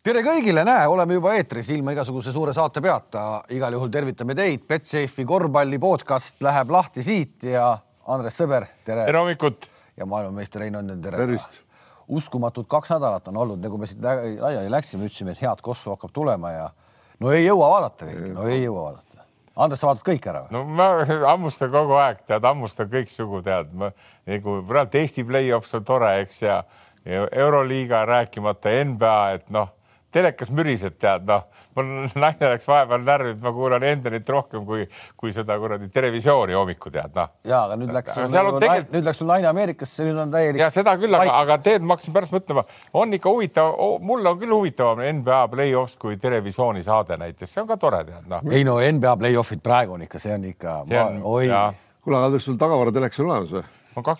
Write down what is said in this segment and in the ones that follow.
tere kõigile, näe, oleme juba eetris ilma igasuguse suure saate peata. igal juhul tervitame teid, Betsafe'i korvpalli podcast läheb lahti siit ja Andres Sõber, tere. tere hommikut. ja maailmameister Rein Onnen, tere. tervist. uskumatud kaks nädalat on olnud, nagu me siit laiali läksime, ütlesime, et head Kosovo hakkab tulema ja no ei jõua vaadata kõike, no ei jõua vaadata. Andres, sa vaatad kõik ära või? no ma hammustan kogu aeg, tead, hammustan kõiksugu, tead, ma nagu praegu Eesti play-offs on tore, eks ja, ja Euroliiga rääkimata NBA, et noh telekas müriseb, tead, noh, mul naine läks vahepeal närvi, et ma kuulan Endrit rohkem kui, kui seda kuradi televisiooni hommikul, tead, noh. ja, aga nüüd läks nagu, tegelikult... nüüd läks sul naine Ameerikasse, nüüd on täielik. ja seda küll, aga, aga tead, ma hakkasin pärast mõtlema, on ikka huvitav oh,, mul on küll huvitavam NBA play-offs kui televisiooni saade näiteks, see on ka tore, tead, noh. ei no NBA play-off'id praegu on ikka, see on ikka. kuule, aga sul tagavaratelekas on olemas või?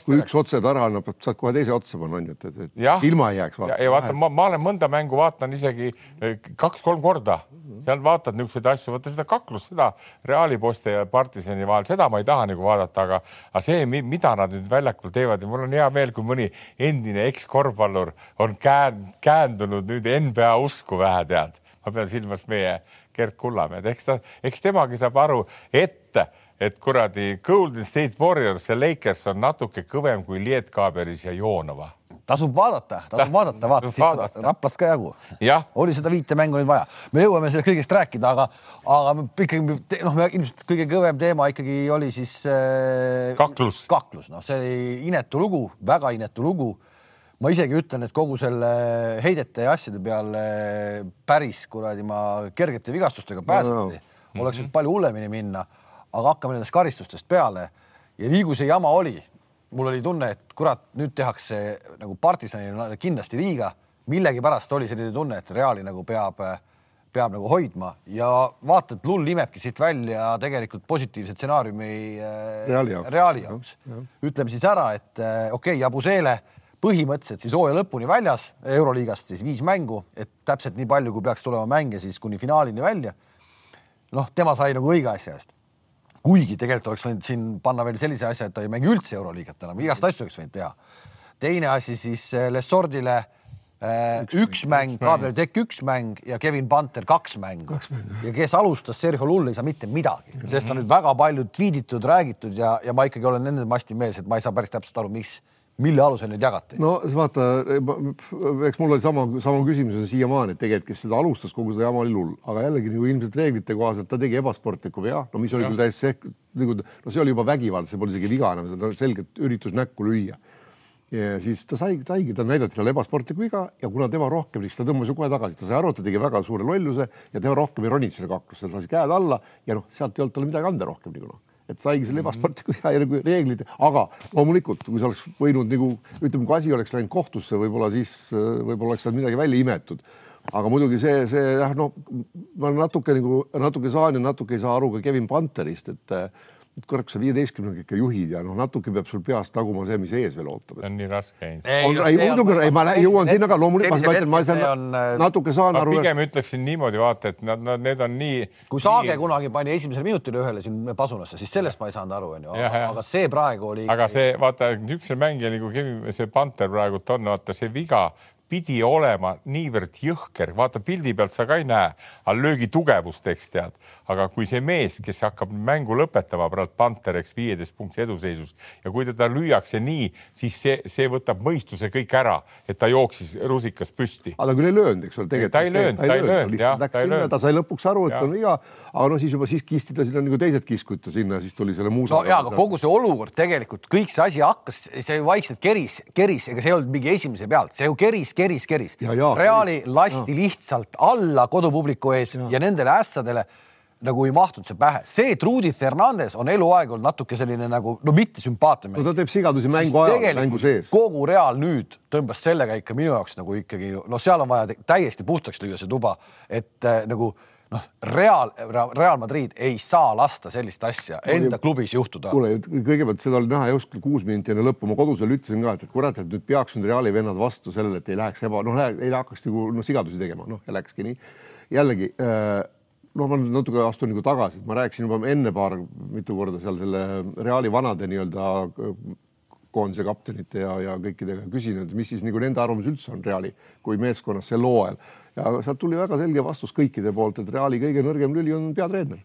Kui üks otsed ära annab, saad kohe teise otsa panna, onju, et, et, et ja. ilma ei jääks. ja, vaata, ma, ma olen mõnda mängu vaatan isegi eh, kaks-kolm korda, seal vaatad niisuguseid asju, vaata seda kaklust, seda Reali poiste ja partisani vahel, seda ma ei taha nagu vaadata, aga, aga see, mida nad nüüd väljakul teevad ja mul on hea meel, kui mõni endine ekskorvpallur on käänd, käändunud nüüd NBA usku vähe, tead, ma pean silmas meie Gerd Kullamäed, eks ta, eks temagi saab aru, et et kuradi Golden State Warriors ja Lakers on natuke kõvem kui Lietkaaberis ja Joonova. tasub vaadata, tasub vaadata, vaata siit Raplast ka jagu. oli seda viite mängu nüüd vaja, me jõuame sellest kõigest rääkida, aga, aga ikkagi noh, ilmselt kõige kõvem teema ikkagi oli siis äh, kaklus, kaklus, noh, see oli inetu lugu, väga inetu lugu ma isegi ütlen, et kogu selle heidete ja asjade peale päris kuradi ma kergete vigastustega pääseti no,, no. oleks võinud mm -hmm. palju hullemini minna aga hakkame nendest karistustest peale. Ja nii kui see jama oli, mul oli tunne, et kurat, nüüd tehakse nagu partisanile kindlasti liiga. millegipärast oli selline tunne, et Reali nagu peab, peab nagu hoidma. Ja vaata, et Lull imebki siit välja tegelikult positiivse stsenaariumi äh, Reali jaoks, Reali jaoks.. ütleme siis ära, et äh, okei okay,, Jabusele põhimõtteliselt siis hooaja lõpuni väljas Euroliigast siis viis mängu, et täpselt nii palju, kui peaks tulema mänge siis kuni finaalini välja. noh, tema sai nagu õige asja eest kuigi tegelikult oleks võinud siin panna veel sellise asja, et ta ei mängi üldse Euroliigat enam, igast asju oleks võinud teha. teine asi siis äh, Lessordile äh, üks, üks mäng, Gabriel Tekk üks mäng ja Kevin Panter kaks mängu. ja kes alustas, Sergio Lull ei saa mitte midagi, sest on nüüd väga palju tweetitud, räägitud ja, ja ma ikkagi olen nende masti mees, et ma ei saa päris täpselt aru, miks mille alusel neid jagati? no vaata, eks mul oli sama, sama küsimus siiamaani, et tegelikult, kes seda alustas, kogu seda jama oli lull, aga jällegi nagu ilmselt reeglite kohaselt ta tegi ebasportliku vea, no mis oli küll täiesti sekk, nagu no see oli juba vägivald, see polnud isegi viga enam, seda selgelt üritus näkku lüüa. ja siis ta sai, saigi, ta näidati talle ebasportlikku viga ja kuna tema rohkem, siis ta tõmbas ju kohe tagasi, ta sai aru, et ta tegi väga suure lolluse ja tema rohkem ei roninud selle kaklusse, ta lasi käed alla ja noh, sealt ei olnud talle midagi anda rohkem nagu noh et saigi selle ebasportliku ja nagu reeglid, aga loomulikult, kui sa oleks võinud nagu ütleme, kui asi oleks läinud kohtusse, võib-olla siis võib-olla oleks sealt midagi välja imetud. aga muidugi see, see jah, no ma natuke nagu natuke saan ja natuke ei saa aru ka Kevin Panterist, et et kurat, kui sa viieteistkümnega ikka juhid ja noh, natuke peab sul peas taguma see, mis ees veel ootab. see on nii raske. ei, ei muidugi, ei ma jõuan sinna ka loomulikult, ma ütlen, ma saan äh, natuke saan aru. pigem ütleksin niimoodi, vaata, et nad, nad, need on nii. kui Saage nii... kunagi pani esimesel minutil ühele siin pasunasse, siis sellest ma ei saanud aru, onju, aga see praegu oli. aga see vaata, niisuguse mängija nagu see Panter praegult on, vaata see viga pidi olema niivõrd jõhker, vaata pildi pealt sa ka ei näe, aga löögi tugevust, eks tead, aga kui see mees, kes hakkab mängu lõpetama, praegu Panter, eks viieteist punkti eduseisus ja kui teda lüüakse nii, siis see, see võtab mõistuse kõik ära, et ta jooksis rusikas püsti. aga ta küll ei löönud, eks ole, tegelikult. ta ei löönud, ta ei löönud, jah, ta ei löönud. ta sai lõpuks aru, et ja. on viga, aga no siis juba siis kisti ta sinna nagu teised kiskuid ta sinna, siis tuli selle muusa. no ja, aga kogu see olukord tegelikult, kõik see asi hakkas, see vaikselt keris, keris, ega see ei olnud mingi esimese pealt, see ju keris keris, keris. Reali lasti ja. lihtsalt alla kodupubliku ees ja, ja nendele ässadele nagu ei mahtunud see pähe. see, et Rudi Fernandes on eluaeg olnud natuke selline nagu no mitte sümpaatne. no ta teeb sigadusi mängu ajal, mängu sees. kogu Real nüüd tõmbas sellega ikka minu jaoks nagu ikkagi noh, seal on vaja täiesti puhtaks lüüa see tuba, et äh, nagu noh, Real, Real Madrid ei saa lasta sellist asja enda Oli, klubis juhtuda. kuule, kõigepealt seda oli näha just kuus minutit enne lõppu, ma kodus veel ütlesin ka, et kurat, et nüüd peaks nüüd Reali vennad vastu sellele, et ei läheks eba, noh, ei hakkaks nagu noh, sigadusi tegema, noh ja läkski nii. jällegi äh, noh, ma nüüd natuke astun nagu tagasi, et ma rääkisin juba enne paar mitu korda seal selle Reali vanade nii-öelda koondise kaptenite ja, ja kõikidega küsinud, mis siis nagu nende arvamus üldse on Reali kui meeskonnas sel hooajal ja sealt tuli väga selge vastus kõikide poolt, et Reali kõige nõrgem lüli on peatreener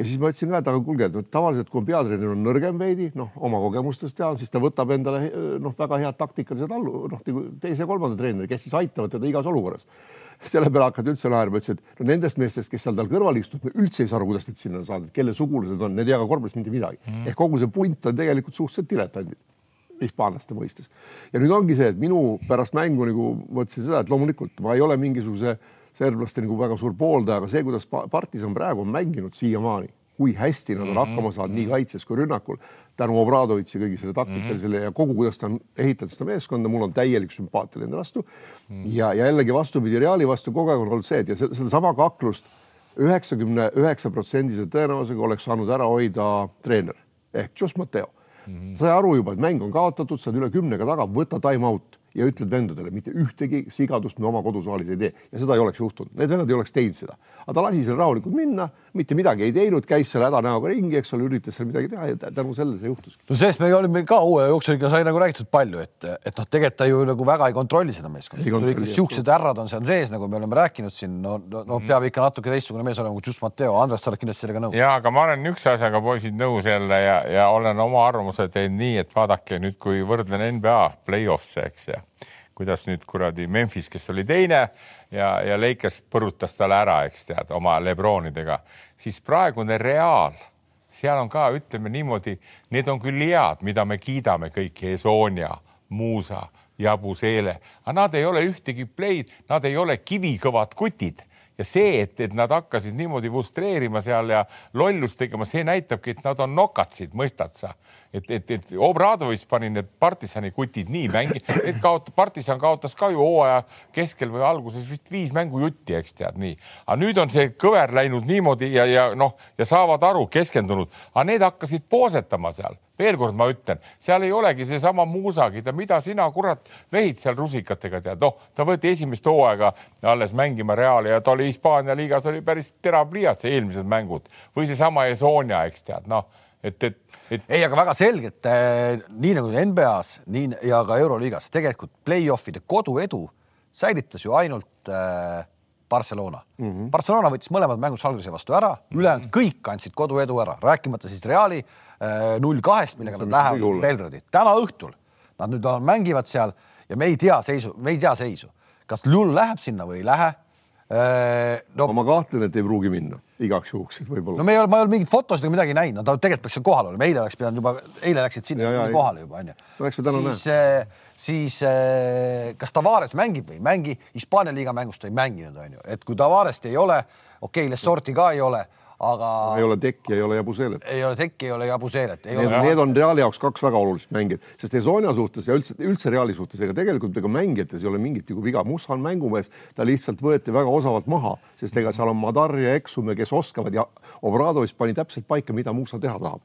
ja siis ma ütlesin ka, et aga kuulge, et tavaliselt kui peatreener on nõrgem veidi, noh, oma kogemustest tean, siis ta võtab endale noh, väga head taktikalised allu, noh, nagu teise ja kolmanda treeneri, kes siis aitavad teda igas olukorras. selle peale hakati üldse naerma, ütles, et no nendest meestest, kes seal tal kõrval istuvad, me üldse ei saa aru, kuidas need sinna saadud, kelle sugulased on, need ei jaga korvpallist mitte midagi mm. -hmm. ehk kogu see punt on tegelikult suhteliselt diletandid hispaanlaste mõistes. ja nüüd ongi see, et minu pärast mängu nagu mõtlesin seda, et loomulikult ma ei ole mingisuguse serblaste nagu väga suur pooldaja, aga see, kuidas partisan praegu on mänginud siiamaani, kui hästi nad on mm -hmm. hakkama saanud nii kaitses kui rünnakul tänu Obradovitši kõigi selle taktikalisele mm -hmm. ja kogu, kuidas ta on ehitanud seda meeskonda, mul on täielik sümpaatia nende vastu mm. -hmm. ja, ja jällegi vastupidi, Reali vastu kogu aeg on olnud see, et ja sedasama kaklust üheksakümne üheksa protsendise tõenäosusega oleks saanud ära hoida treener ehk Jos Mateo mm. -hmm. sai aru juba, et mäng on kaotatud, sa oled üle kümnega taga, võta time out ja ütled vendadele, mitte ühtegi sigadust me oma kodusaalis ei tee ja seda ei oleks juhtunud, need vennad ei oleks teinud seda, aga ta lasi seal rahulikult minna, mitte midagi ei teinud, käis seal hädanäoga ringi, eks ole, üritas seal midagi teha ja tänu sellele see juhtuski. no sellest me olime ka uue jooksuliga sai nagu räägitud palju, et, et noh, tegelikult ta ju nagu väga ei kontrolli seda meeskonda, ikka siuksed härrad on seal sees, nagu me oleme rääkinud siin, no, no, no peab ikka natuke teistsugune mees olema kui Just Matteo, Andres, sa oled kindlasti sellega nõus. ja aga ma olen niisuguse asjaga poisid nõus jälle ja, ja olen oma arvamuse teinud nii, et vaadake nüüd, kui võrdlen NBA play-off'e, eks ja kuidas nüüd kuradi Memphis, kes oli teine ja, ja Lakers põrutas talle ära, eks tead, oma Lebronidega, siis praegune Real, seal on ka, ütleme niimoodi, need on küll head, mida me kiidame kõik, Esonia, Muusa, Jabuseele, aga nad ei ole ühtegi play'd, nad ei ole kivikõvad kutid. Ja see, et, et nad hakkasid niimoodi frustreerima seal ja lollust tegema, see näitabki, et nad on nokatsid, mõistad sa? Et, et, et Obradovitš pani need partisani kutid nii mängi, et kaotab, partisan kaotas ka ju hooaja keskel või alguses vist viis mängu jutti, eks tead nii. aga nüüd on see kõver läinud niimoodi ja, ja noh, ja saavad aru, keskendunud, aga need hakkasid poosetama seal. Veel kord ma ütlen, seal ei olegi seesama Muusagi, mida sina kurat vehid seal rusikatega tead, noh, ta võeti esimest hooaega alles mängima Reali ja ta oli Hispaania liigas oli päris terav pliiats eelmised mängud. Või seesama Esonia, eks tead, noh, et, et, et. ei, aga väga selgelt äh, nii nagu NBA-s, nii ja ka Euroliigas tegelikult play-off'ide koduedu säilitas ju ainult äh, Barcelona mm. -hmm. Barcelona võttis mõlemad mängud Salgrise vastu ära, ülejäänud mm -hmm. kõik andsid koduedu ära, rääkimata siis Reali äh, null kahest, millega nad lähevad Belgradi. täna õhtul nad nüüd on, mängivad seal ja me ei tea seisu, me ei tea seisu, kas Lull läheb sinna või ei lähe Äh, no ma kahtlen, et ei pruugi minna igaks juhuks, et võib-olla. no me ei ole, ma ei ole mingit fotosid ega midagi näinud, no ta tegelikult peaks seal kohal olema, eile oleks pidanud juba, eile läksid sinna ja, ja, kohale juba onju. siis, äh, siis äh, kas Tavares mängib või ei mängi, Hispaania liiga mängust ei mänginud onju, et kui Tavarest ei ole, okei okay,, Lesorti ka ei ole aga. ei ole Tekki, ei ole Jabuseelet. ei ole Tekki, ei ole Jabuseelet. Need, need on Reali jaoks kaks väga olulist mängijat, sest Esonia suhtes ja üldse, üldse Reali suhtes, ega tegelikult ega mängijates ei ole mingit nagu viga. Musa on mängumees, ta lihtsalt võeti väga osavalt maha, sest ega seal on Madar ja Eksume, kes oskavad ja Obradovis pani täpselt paika, mida Musa teha tahab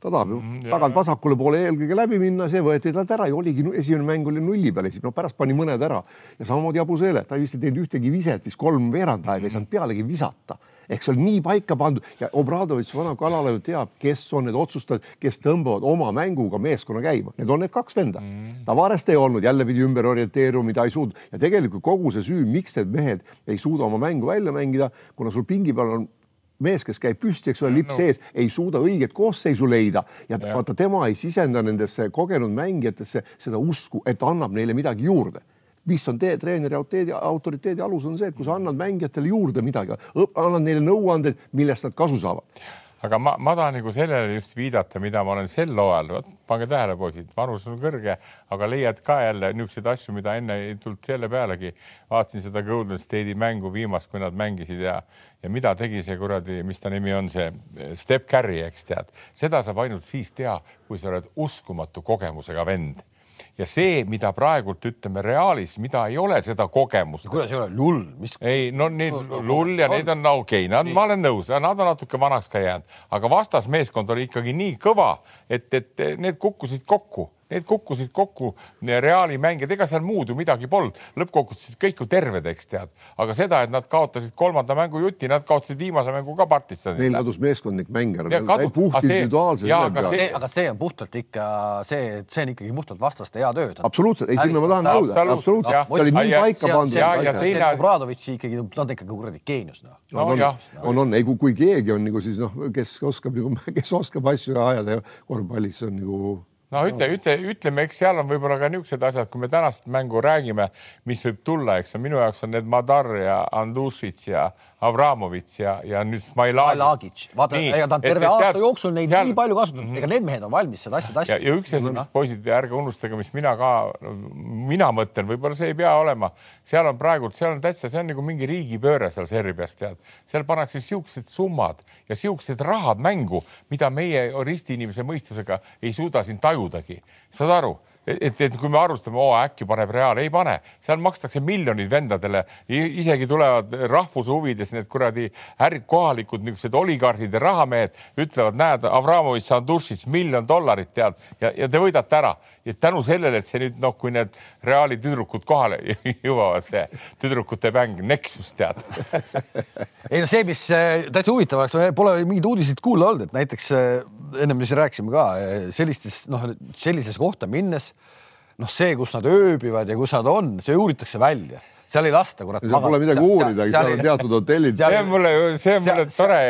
ta tahab ju mm, tagant vasakule poole eelkõige läbi minna, see võeti talt ära ja oligi esimene mäng oli nulli peal, no pärast pani mõned ära. Ja samamoodi Abu Sele, ta vist ei teinud ühtegi viset, vist kolm veerand aega ei saanud pealegi visata. Ehk see on nii paika pandud ja Obradovitš vana kanala ju teab, kes on need otsustajad, kes tõmbavad oma mänguga meeskonna käima, need on need kaks venda. Mm.. Tavarest ei olnud, jälle pidi ümber orienteeruma, mida ei suutnud. Ja tegelikult kogu see süü, miks need mehed ei suuda oma mängu välja mängida, kuna sul pingi peal on mees, kes käib püsti, eks ole, lipp sees no., ei suuda õiget koosseisu leida ja, ja. vaata, tema ei sisenda nendesse kogenud mängijatesse seda usku, et annab neile midagi juurde mis on tee, treeneri autoriteedi, autoriteedi alus, on see, et kui sa annad mängijatele juurde midagi, annad neile nõuanded, millest nad kasu saavad aga ma, ma tahan nagu sellele just viidata, mida ma olen sel hooajal, pange tähele, poisid, vanus on kõrge, aga leiad ka jälle niisuguseid asju, mida enne ei tulnud selle pealegi. vaatasin seda Golden State'i mängu viimast, kui nad mängisid ja, ja mida tegi see kuradi, mis ta nimi on, see Step Carry, eks tead, seda saab ainult siis teha, kui sa oled uskumatu kogemusega vend ja see, mida praegult ütleme Realis, mida ei ole seda kogemust. kuidas ei ole, lull, mis? ei, no need lull ja need on okei okay,, nad, ma olen nõus, nad on natuke vanaks ka jäänud, aga vastasmeeskond oli ikkagi nii kõva, et, et need kukkusid kokku need kukkusid kokku, Reali mängijad, ega seal muud ju midagi polnud, lõppkokkuvõttes kõik ju terved, eks tead, aga seda, et nad kaotasid kolmanda mängu juti, nad kaotasid viimase mängu ka partisanile. Neil kadus meeskondlik mäng ära, puht individuaalselt. aga see, aga see on puhtalt ikka see, see on ikkagi puhtalt vastaste hea töö. absoluutselt, ei sinna ma tahan jõuda, absoluutselt, see oli nii paika pandud. ja teine. Obradovitši ikkagi, ta on ikkagi kuradi geenius noh. no on, on, on, ei kui, kui keegi on nagu siis noh, kes oskab nagu, kes oskab asju ajada korvpallis, see on nagu no ütle, ütle, ütleme, eks seal on võib-olla ka niisugused asjad, kui me tänast mängu räägime, mis võib tulla, eks minu jaoks on need Madar ja Andušits ja Avramovitš ja, ja nüüd Smailagic. vaata, ega ta on terve et, aasta tead, jooksul neid seal... nii palju kasutanud -hmm. ega need mehed on valmis seda asja tassima. ja üks asi, mis poisid, ärge unustage, mis mina ka, mina mõtlen, võib-olla see ei pea olema, seal on praegu, seal on täitsa, see on nagu mingi riigipööre seal Serbias, tead, seal pannakse siuksed summad ja siuksed rahad mängu, mida meie ristiinimese mõistusega ei suuda siin tajudagi, saad aru et, et kui me arvustame, oo äkki paneb Real, ei pane, seal makstakse miljonid vendadele, isegi tulevad rahvuse huvides need kuradi äri, kohalikud niisugused oligarhid ja rahamehed ütlevad, näed, Avramovitš Sandušis miljon dollarit tead. Ja, ja te võidate ära. Ja tänu sellele, et see nüüd noh, kui need Reali tüdrukud kohale jõuavad, see tüdrukute mäng, Nexus tead. Ei no see, mis äh, täitsa huvitav oleks, pole mingeid uudiseid kuulda olnud, et näiteks äh, ennem me siin rääkisime ka äh, sellistes noh, sellisesse kohta minnes noh, see, kus nad ööbivad ja kus nad on, see uuritakse välja seal ei lasta, kurat. seal pole midagi uurida, seal on teatud hotellid. see on mulle, see on mulle tore.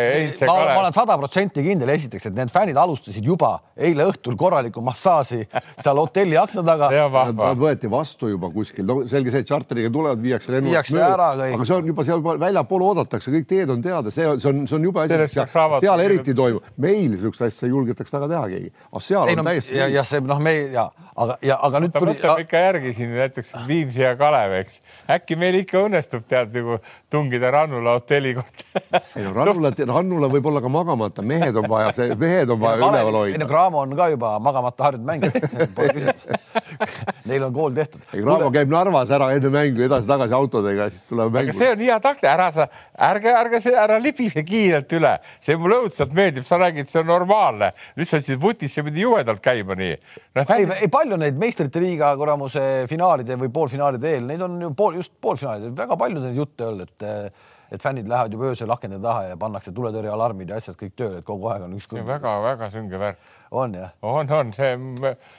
ma, ma olen sada protsenti kindel, esiteks, et need fännid alustasid juba eile õhtul korralikku massaaži seal hotelli akna taga. Nad võeti vastu juba kuskil, no selge see, et tšarteriga tulevad, viiakse lennujaamast viiakse ära kõik. aga see on juba seal väljapool oodatakse, kõik teed on teada, see on, see on, see on jube asi. seal eriti toimub, meil niisugust asja ei julgetaks taga teha keegi, aga seal ei, on no, täiesti. ja, ja see noh, me ja aga, ja aga nüüd. mõtleme ikka järgi siin näiteks Viimsi ja Kalev, eks äkki äkki meil ikka õnnestub tead nagu tungida Rannula hotelli kohta ei no Rannula, Rannula võib olla ka magamata, mehed on vaja, mehed on vaja üleval hoida. ei no Graamo on ka juba magamata harjunud mängija pole küsimust. Neil on kool tehtud. Graamo käib Narvas ära enne mängu edasi-tagasi autodega, siis tuleb mängu. see on hea takt, ära sa, ärge, ärge ära libise kiirelt üle, see mulle õudselt meeldib, sa räägid, see on normaalne. nüüd sa ütlesid vutis, see pidi jubedalt käima nii no,. ei, ei palju neid meistrite liiga kuramuse finaalide või poolfinaalide eel, neid on ju pool, just poolfinaalid, väga palju neid jutte olnud, et et fännid lähevad juba öösel akende taha ja pannakse tuletõrjealarmid ja asjad kõik tööle, et kogu aeg on üks. see on väga-väga sünge värk on jah? on, on see.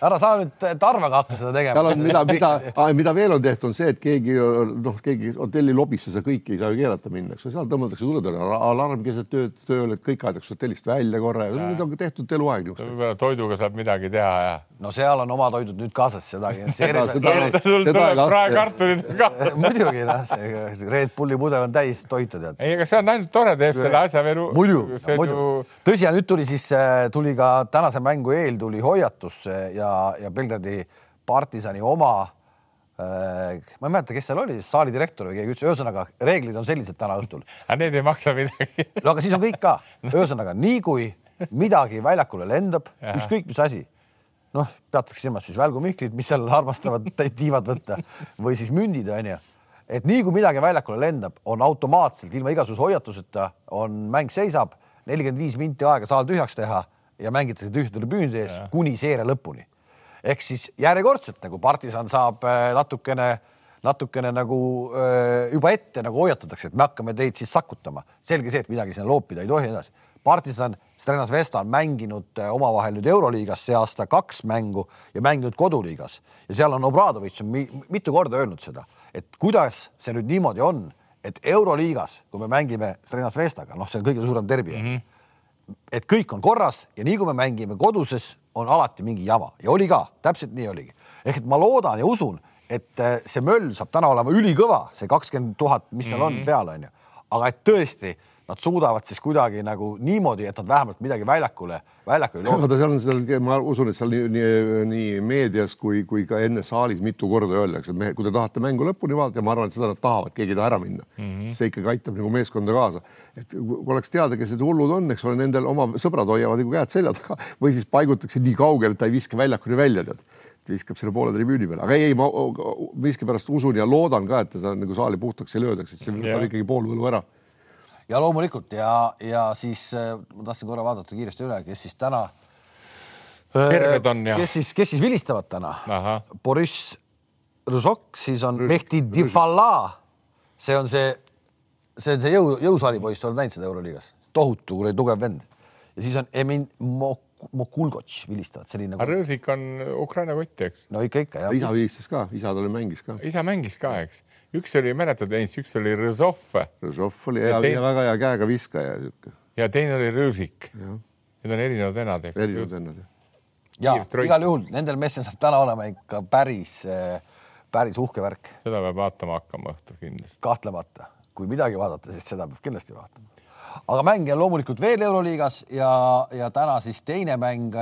ära sa nüüd Tarvaga hakka seda tegema. seal on, mida, mida, mida veel on tehtud, on see, et keegi noh, keegi hotelli lobisse seda kõike ei saa ju keelata minna, eks ju, seal tõmmatakse tuletõrje alarm keset tööd tööle, et kõik aetakse hotellist välja korra ja need on tehtud eluaeg toiduga saab midagi teha ja. no seal on oma toidud nüüd kaasas sedagi. sul tuleb praekartulid ka. muidugi noh, see Red Bulli pudel on täis toitu tead. ei, aga see on ainult tore, teeb selle asja veel. muidu, muidu. tõsi, ja nüüd tuli siis, äh, tuli ka tänase mängu eel tuli hoiatus ja, ja Belgradi partisani oma äh, ma ei mäleta, kes seal oli, saali direktor või keegi ütles, ühesõnaga reeglid on sellised täna õhtul. aga need ei maksa midagi. No aga siis on kõik ka, ühesõnaga nii kui midagi väljakule lendab, ükskõik mis asi, noh, peatakse silmas siis välgumihklid, mis seal armastavad tiivad võtta või siis mündid onju, et nii kui midagi väljakule lendab, on automaatselt ilma igasuguse hoiatuseta on mäng seisab, nelikümmend viis minti aega saal tühjaks teha ja mängitakse tühjade tribüünide ees kuni seeria lõpuni. ehk siis järjekordselt nagu partisan saab äh, natukene, natukene nagu äh, juba ette nagu hoiatatakse, et me hakkame teid siis sakutama. selge see, et midagi sinna loopida ei tohi edasi. partisan, Strenas Vesta on mänginud äh, omavahel nüüd Euroliigas see aasta kaks mängu ja mänginud koduliigas ja seal on Obradovitš mitu korda öelnud seda, et kuidas see nüüd niimoodi on, et Euroliigas, kui me mängime Strenas Vestaga, noh, see on kõige suurem derbi mm. -hmm et kõik on korras ja nii kui me mängime koduses, on alati mingi jama ja oli ka, täpselt nii oligi. ehk et ma loodan ja usun, et äh, see möll saab täna olema ülikõva, see kakskümmend tuhat, mis seal on mm -hmm. peal, onju. aga et tõesti nad suudavad siis kuidagi nagu niimoodi, et nad vähemalt midagi väljakule, väljakule loovad. vaata, seal on seal, ma usun, et seal nii, nii, nii meedias kui, kui ka enne saalis mitu korda öeldakse, et mehed, kui te tahate mängu lõpuni vaadata ja ma arvan, et seda nad tahavad, keegi ei taha ära minna mm. -hmm. see ikkagi aitab nagu meeskonda kaasa, et kui oleks teada, kes need hullud on, eks ole, nendel oma sõbrad hoiavad nagu käed selja taga või siis paigutakse nii kaugele, et ta ei viska väljakuni välja, tead viskab selle poole tribüüni peale, aga ei, ei, ma miskipärast usun ja loodan ka, et teda nagu saali puhtaks ei löödaks, et see võtab ikkagi pool võlu ära ja loomulikult ja, ja siis äh, ma tahtsin korra vaadata kiiresti üle, kes siis täna, terved on ja kes siis, kes siis vilistavad täna? Boriss Ruzok, siis on Mehdi Difala. see on see, see on see jõu, jõusaali poiss, oled näinud seda Euroliigas? tohutu kuradi tugev vend. ja siis on Emin Mok- Mokulgotš vilistavad, selline aga. Rõõsik on Ukraina kott, eks. no ikka, ikka isa vilistas ka, isa tal mängis ka. isa mängis ka, eks. Üks oli, mäletad, üks oli Rõzov Žoff oli hea, teine- väga hea käega viskaja, sihuke ja teine oli Rõõsik. Need on erinevad vennad, erinevad vennad. ja Kiirt Roik. igal juhul nendel meestel saab täna olema ikka päris, päris uhke värk, seda peab vaatama hakkama õhtul kindlasti. kahtlemata. kui midagi vaadata, siis seda peab kindlasti vaatama. aga mänge on loomulikult veel Euroliigas ja, ja täna siis teine mäng.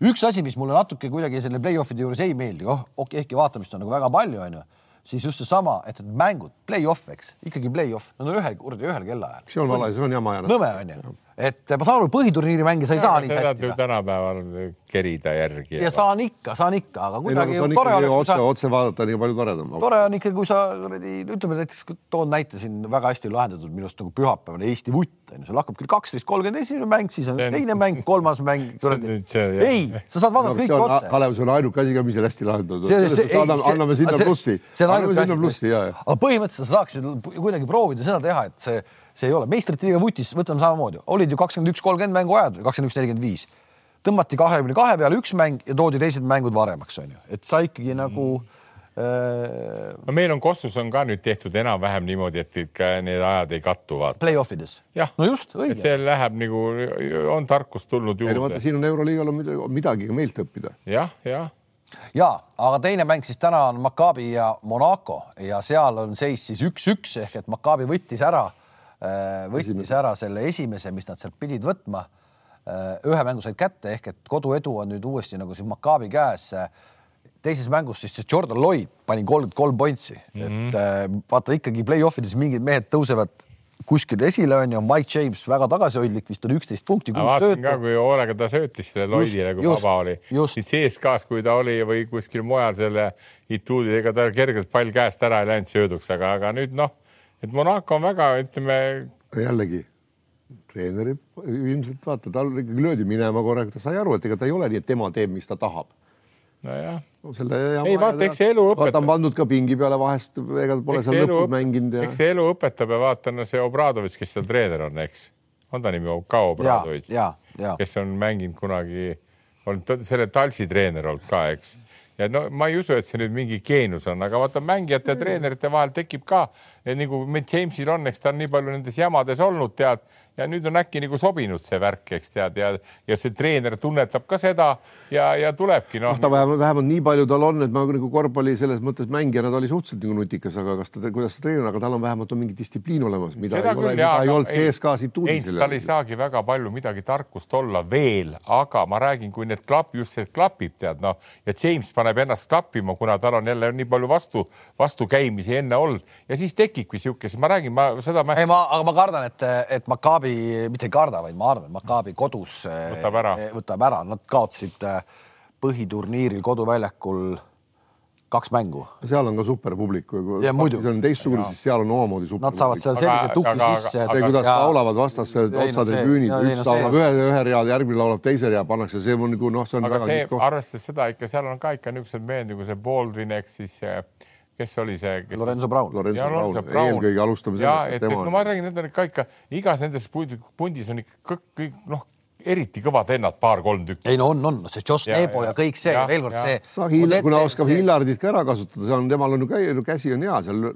üks asi, mis mulle natuke kuidagi selle play-off'ide juures ei meeldi, oh, okei, ehkki vaatamist on nagu väga palju, onju, siis just seesama, et mängud, play-off, eks, ikkagi play-off, nad on ühel, kuradi ühel kellaajal. see on vale, see on jama ja. nõme onju, et ma saan aru, põhiturniiri mänge sa ei saa nii sättida tänapäeval kerida järgi. ja saan ikka, saan ikka, aga ei no kuidagi see on tore oleks, otse, sa, otse vaadata nii palju toredam. tore on ikka, kui sa kuradi, ütleme näiteks, toon näite siin väga hästi lahendatud minu arust nagu pühapäevane Eesti vutt on ju, see hakkab kell kaksteist kolmkümmend esimene mäng, siis on See on- teine mäng, kolmas mäng. ei, sa saad vaadata see kõike on, otse. Kalev, see on ainuke asi ka, mis on hästi lahendatud. Ei, anname, sinna plussi. see on ainuke asi ja, ja. aga põhimõtteliselt sa saaksid kuidagi proovida seda teha, et see, see ei ole meistrite liiga vutis, võtame samamoodi, olid ju kakskümmend üks, kolmkümmend mängu ajad või kakskümmend üks, nelikümmend viis. tõmmati kahekümne kahe peale üks mäng ja toodi teised mängud varemaks, onju, et sa ikkagi nagu äh, no meil on Kossus on ka nüüd tehtud enam-vähem niimoodi, et ikka need ajad ei kattu, vaata. play-off ides. jah, no just, et õige. see läheb nagu, on tarkust tulnud ei no vaata, juurde. siin on Euroliigal on midagi, midagi ka meilt õppida. jah, jah, ja, aga teine mäng siis täna on Maccabi ja Monaco ja seal on seis siis üks-üks ehk et Maccabi võttis ära, võttis esimese. ära selle esimese, mis nad sealt pidid võtma. ühe mängu said kätte ehk et koduedu on nüüd uuesti nagu siis Maccabi käes. teises mängus siis see Jordan Lloyd pani kolmkümmend kolm pointsi mm, -hmm. et äh, vaata ikkagi play-off ides mingid mehed tõusevad kuskil esile onju, Mike James väga tagasihoidlik, vist oli üksteist punkti, kuus vaatasin ka, kui hoolega ta söötis selle Lloydile, kui just, vaba oli. siit CSKA-s, kui ta oli või kuskil mujal selle Ituudi, ega tal kergelt pall käest ära ei läinud sööduks, aga, aga nüüd noh, et Monaco on väga, ütleme, jällegi treeneri ilmselt vaata, tal ikkagi löödi minema korraga, ta sai aru, et ega ta ei ole nii, et tema teeb, mis ta tahab. Nojah, no,. selle Ei, vaata, eks see elu õpetab. ta on pandud ka pingi peale vahest, ega pole eks seal elu lõpuni, mänginud ja eks see elu õpetab ja vaata, no see Obradovitš, kes seal treener on, eks, on ta nimi ka Obradovitš, kes on mänginud kunagi, ta- selle Talsi treener olnud ka, eks ja no ma ei usu, et see nüüd mingi geenius on, aga vaata mängijate ja treenerite vahel tekib ka, nagu meil Jamesil on, eks ta on nii palju nendes jamades olnud, tead, ja nüüd on äkki nagu sobinud see värk, eks tead ja, ja see treener tunnetab ka seda ja, ja tulebki noh ta vähemalt, vähemalt nii palju tal on, et ma nagu korvpalli selles mõttes mängijana ta oli suhteliselt nagu nutikas, aga kas ta, kuidas ta treener, aga tal on vähemalt on mingi distsipliin olemas, mida seda ei ole, mida ei olnud CSKA-s ei, Ituudis. tal ei saagi väga palju midagi tarkust olla veel, aga ma räägin, kui need klap, just see klapib, tead noh, ja James paneb ennast klappima, kuna tal on jälle nii palju vastu, vastukäimisi enne olnud ja siis tekibki sihuke, siis ma räägin, ma seda mä... ei, ma, aga ma kardan, et, et Maccabi mitte ei karda, vaid ma arvan, Maccabi kodus eh, Võtab ära. võtab ära, nad kaotasid eh, põhiturniiril koduväljakul kaks mängu. seal on ka super publik, kui Ja muidu. see on teistsugune, siis seal on omamoodi super Nad saavad seal sellise aga- sisse. see, kuidas ja- laulavad vastas Ei, no otsade see- küünid, no ei, üks no see- laulab ühe, ühe rea, järgmine laulab teise rea, pannakse, see on nagu noh, see on aga väga see kihvt koht. arvestades seda ikka seal on ka ikka niisugused mehed nagu see Baldwin ehk siis eh, kes oli see kes... Lorenzo Brown. Lorenzo Brown Brown. eelkõige alustame sellest, et, et no ma räägin, need on ikka ikka igas nendes pund- pundis on ikka kõik, kõik noh, eriti kõvad vennad, paar-kolm tükki. ei no on, on see Joss Nebo ja, ja- kõik see ja- veel kord ja. see. no kuna oskab Hillardit ka ära kasutada, see on, temal on ju käsi on hea seal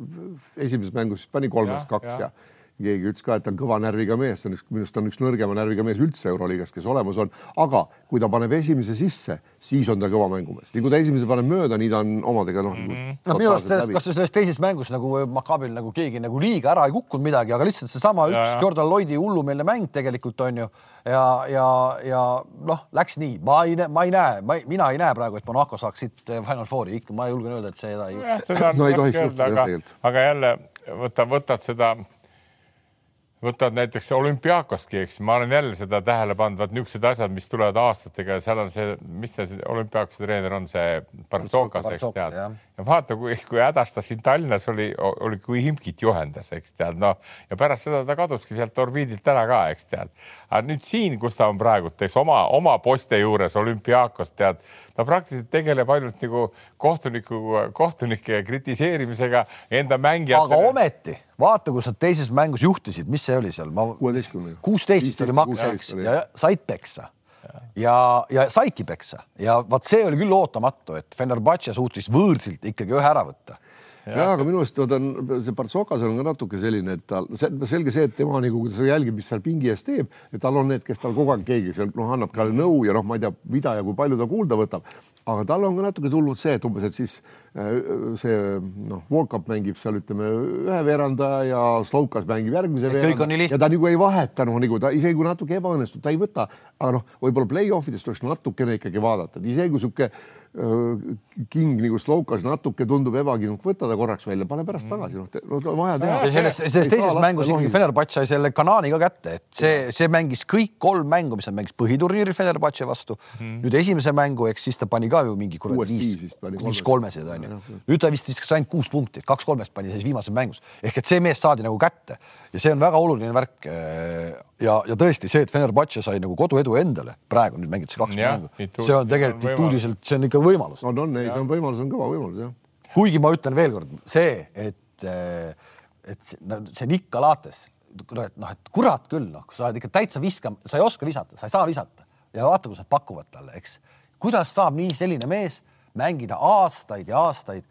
esimeses mängus siis pani kolmest kaks ja. ja keegi ütles ka, et ta on kõva närviga mees, see on üks, minu arust ta on üks nõrgema närviga mees üldse Euroliigas, kes olemas on, aga kui ta paneb esimese sisse, siis on ta kõva mängumees, nii kui ta esimese paneb mööda, nii ta on omadega noh mm -hmm.. no minu arust sellest, kas selles teises mängus nagu Maccabil nagu keegi nagu liiga ära ei kukkunud midagi, aga lihtsalt seesama üks ja. Jordan Lloydi hullumeelne mäng tegelikult on ju ja, ja, ja noh, läks nii, ma ei, ma ei näe, ma, mina ei näe praegu, et Monaco saaks siit Final Fouri, ikka ma julgen öelda, et seda ei. seda on No ei raske öelda, aga aga jälle võta, võtad seda, võtad näiteks olümpiaakoski, eks ma olen jälle seda tähele pannud, vaat niisugused asjad, mis tulevad aastatega ja seal on see, mis see olümpiaakose treener on, see Partsokas, eks tead. ja vaata, kui, kui hädas ta siin Tallinnas oli, oli, kui Himkit juhendas, eks tead, noh ja pärast seda ta kaduski sealt orbiidilt ära ka, eks tead. Aga nüüd siin, kus ta on praegu, eks oma, oma poiste juures olümpiaakos tead, ta praktiliselt tegeleb ainult nagu kohtuniku, kohtunike kritiseerimisega enda mängijatele. aga ometi vaata, kus nad teises mängus juhtisid, mis see oli seal? kuueteistkümnega. kuusteist oli maks, eks, ja said peksa ja, ja saidki peksa ja vot see oli küll ootamatu, et Fenerbahce suutis võõrsilt ikkagi ühe ära võtta ja aga minu meelest ta on, see Partsokas on ka natuke selline, et tal selge see, et tema nagu, kui ta jälgib, mis seal pingi ees teeb, et tal on need, kes tal kogu aeg keegi seal noh, annab talle nõu ja noh, ma ei tea, mida ja kui palju ta kuulda võtab. aga tal on ka natuke tulnud see, et umbes, et siis äh, see noh, Volkap mängib seal ütleme ühe veeranda ja Slovkas mängib järgmise veeranda. ja ta nagu ei vaheta noh, nagu ta isegi kui natuke ebaõnnestub, ta ei võta, aga noh, võib-olla play-off ides tuleks natukene ikkagi vaadata, et isegi kui sihuke king nagu Slovkas natuke tundub ebakindlalt, võta ta korraks välja, pane pärast tagasi, noh, no vaja teha. ja selles, selles teises mängus ikkagi Fenerbahce sai selle Kanani ka kätte, et see, see mängis kõik kolm mängu, mis ta mängis põhiturniiril Fenerbahce vastu. Hmm.. nüüd esimese mängu, eks siis ta pani ka ju mingi kuradi viis, viis kolmesid onju. nüüd ta vist viskas ainult kuus punkti, kaks kolmest pani siis viimases mängus. Ehk et see mees saadi nagu kätte. Ja see on väga oluline värk ja, ja tõesti see, et Fenerbahce sai nagu koduedu endale, praegu nüüd mängitakse kaks mängu, see on tegelikult tituudiliselt, see on ikka võimalus. on, on, ei, see on võimalus, on kõva võimalus jah. kuigi ma ütlen veelkord see, et, et see on ikka laates, et noh, et kurat küll, noh, sa oled ikka täitsa viskama, sa ei oska visata, sa ei saa visata ja vaata, kus nad pakuvad talle, eks. kuidas saab nii selline mees mängida aastaid ja aastaid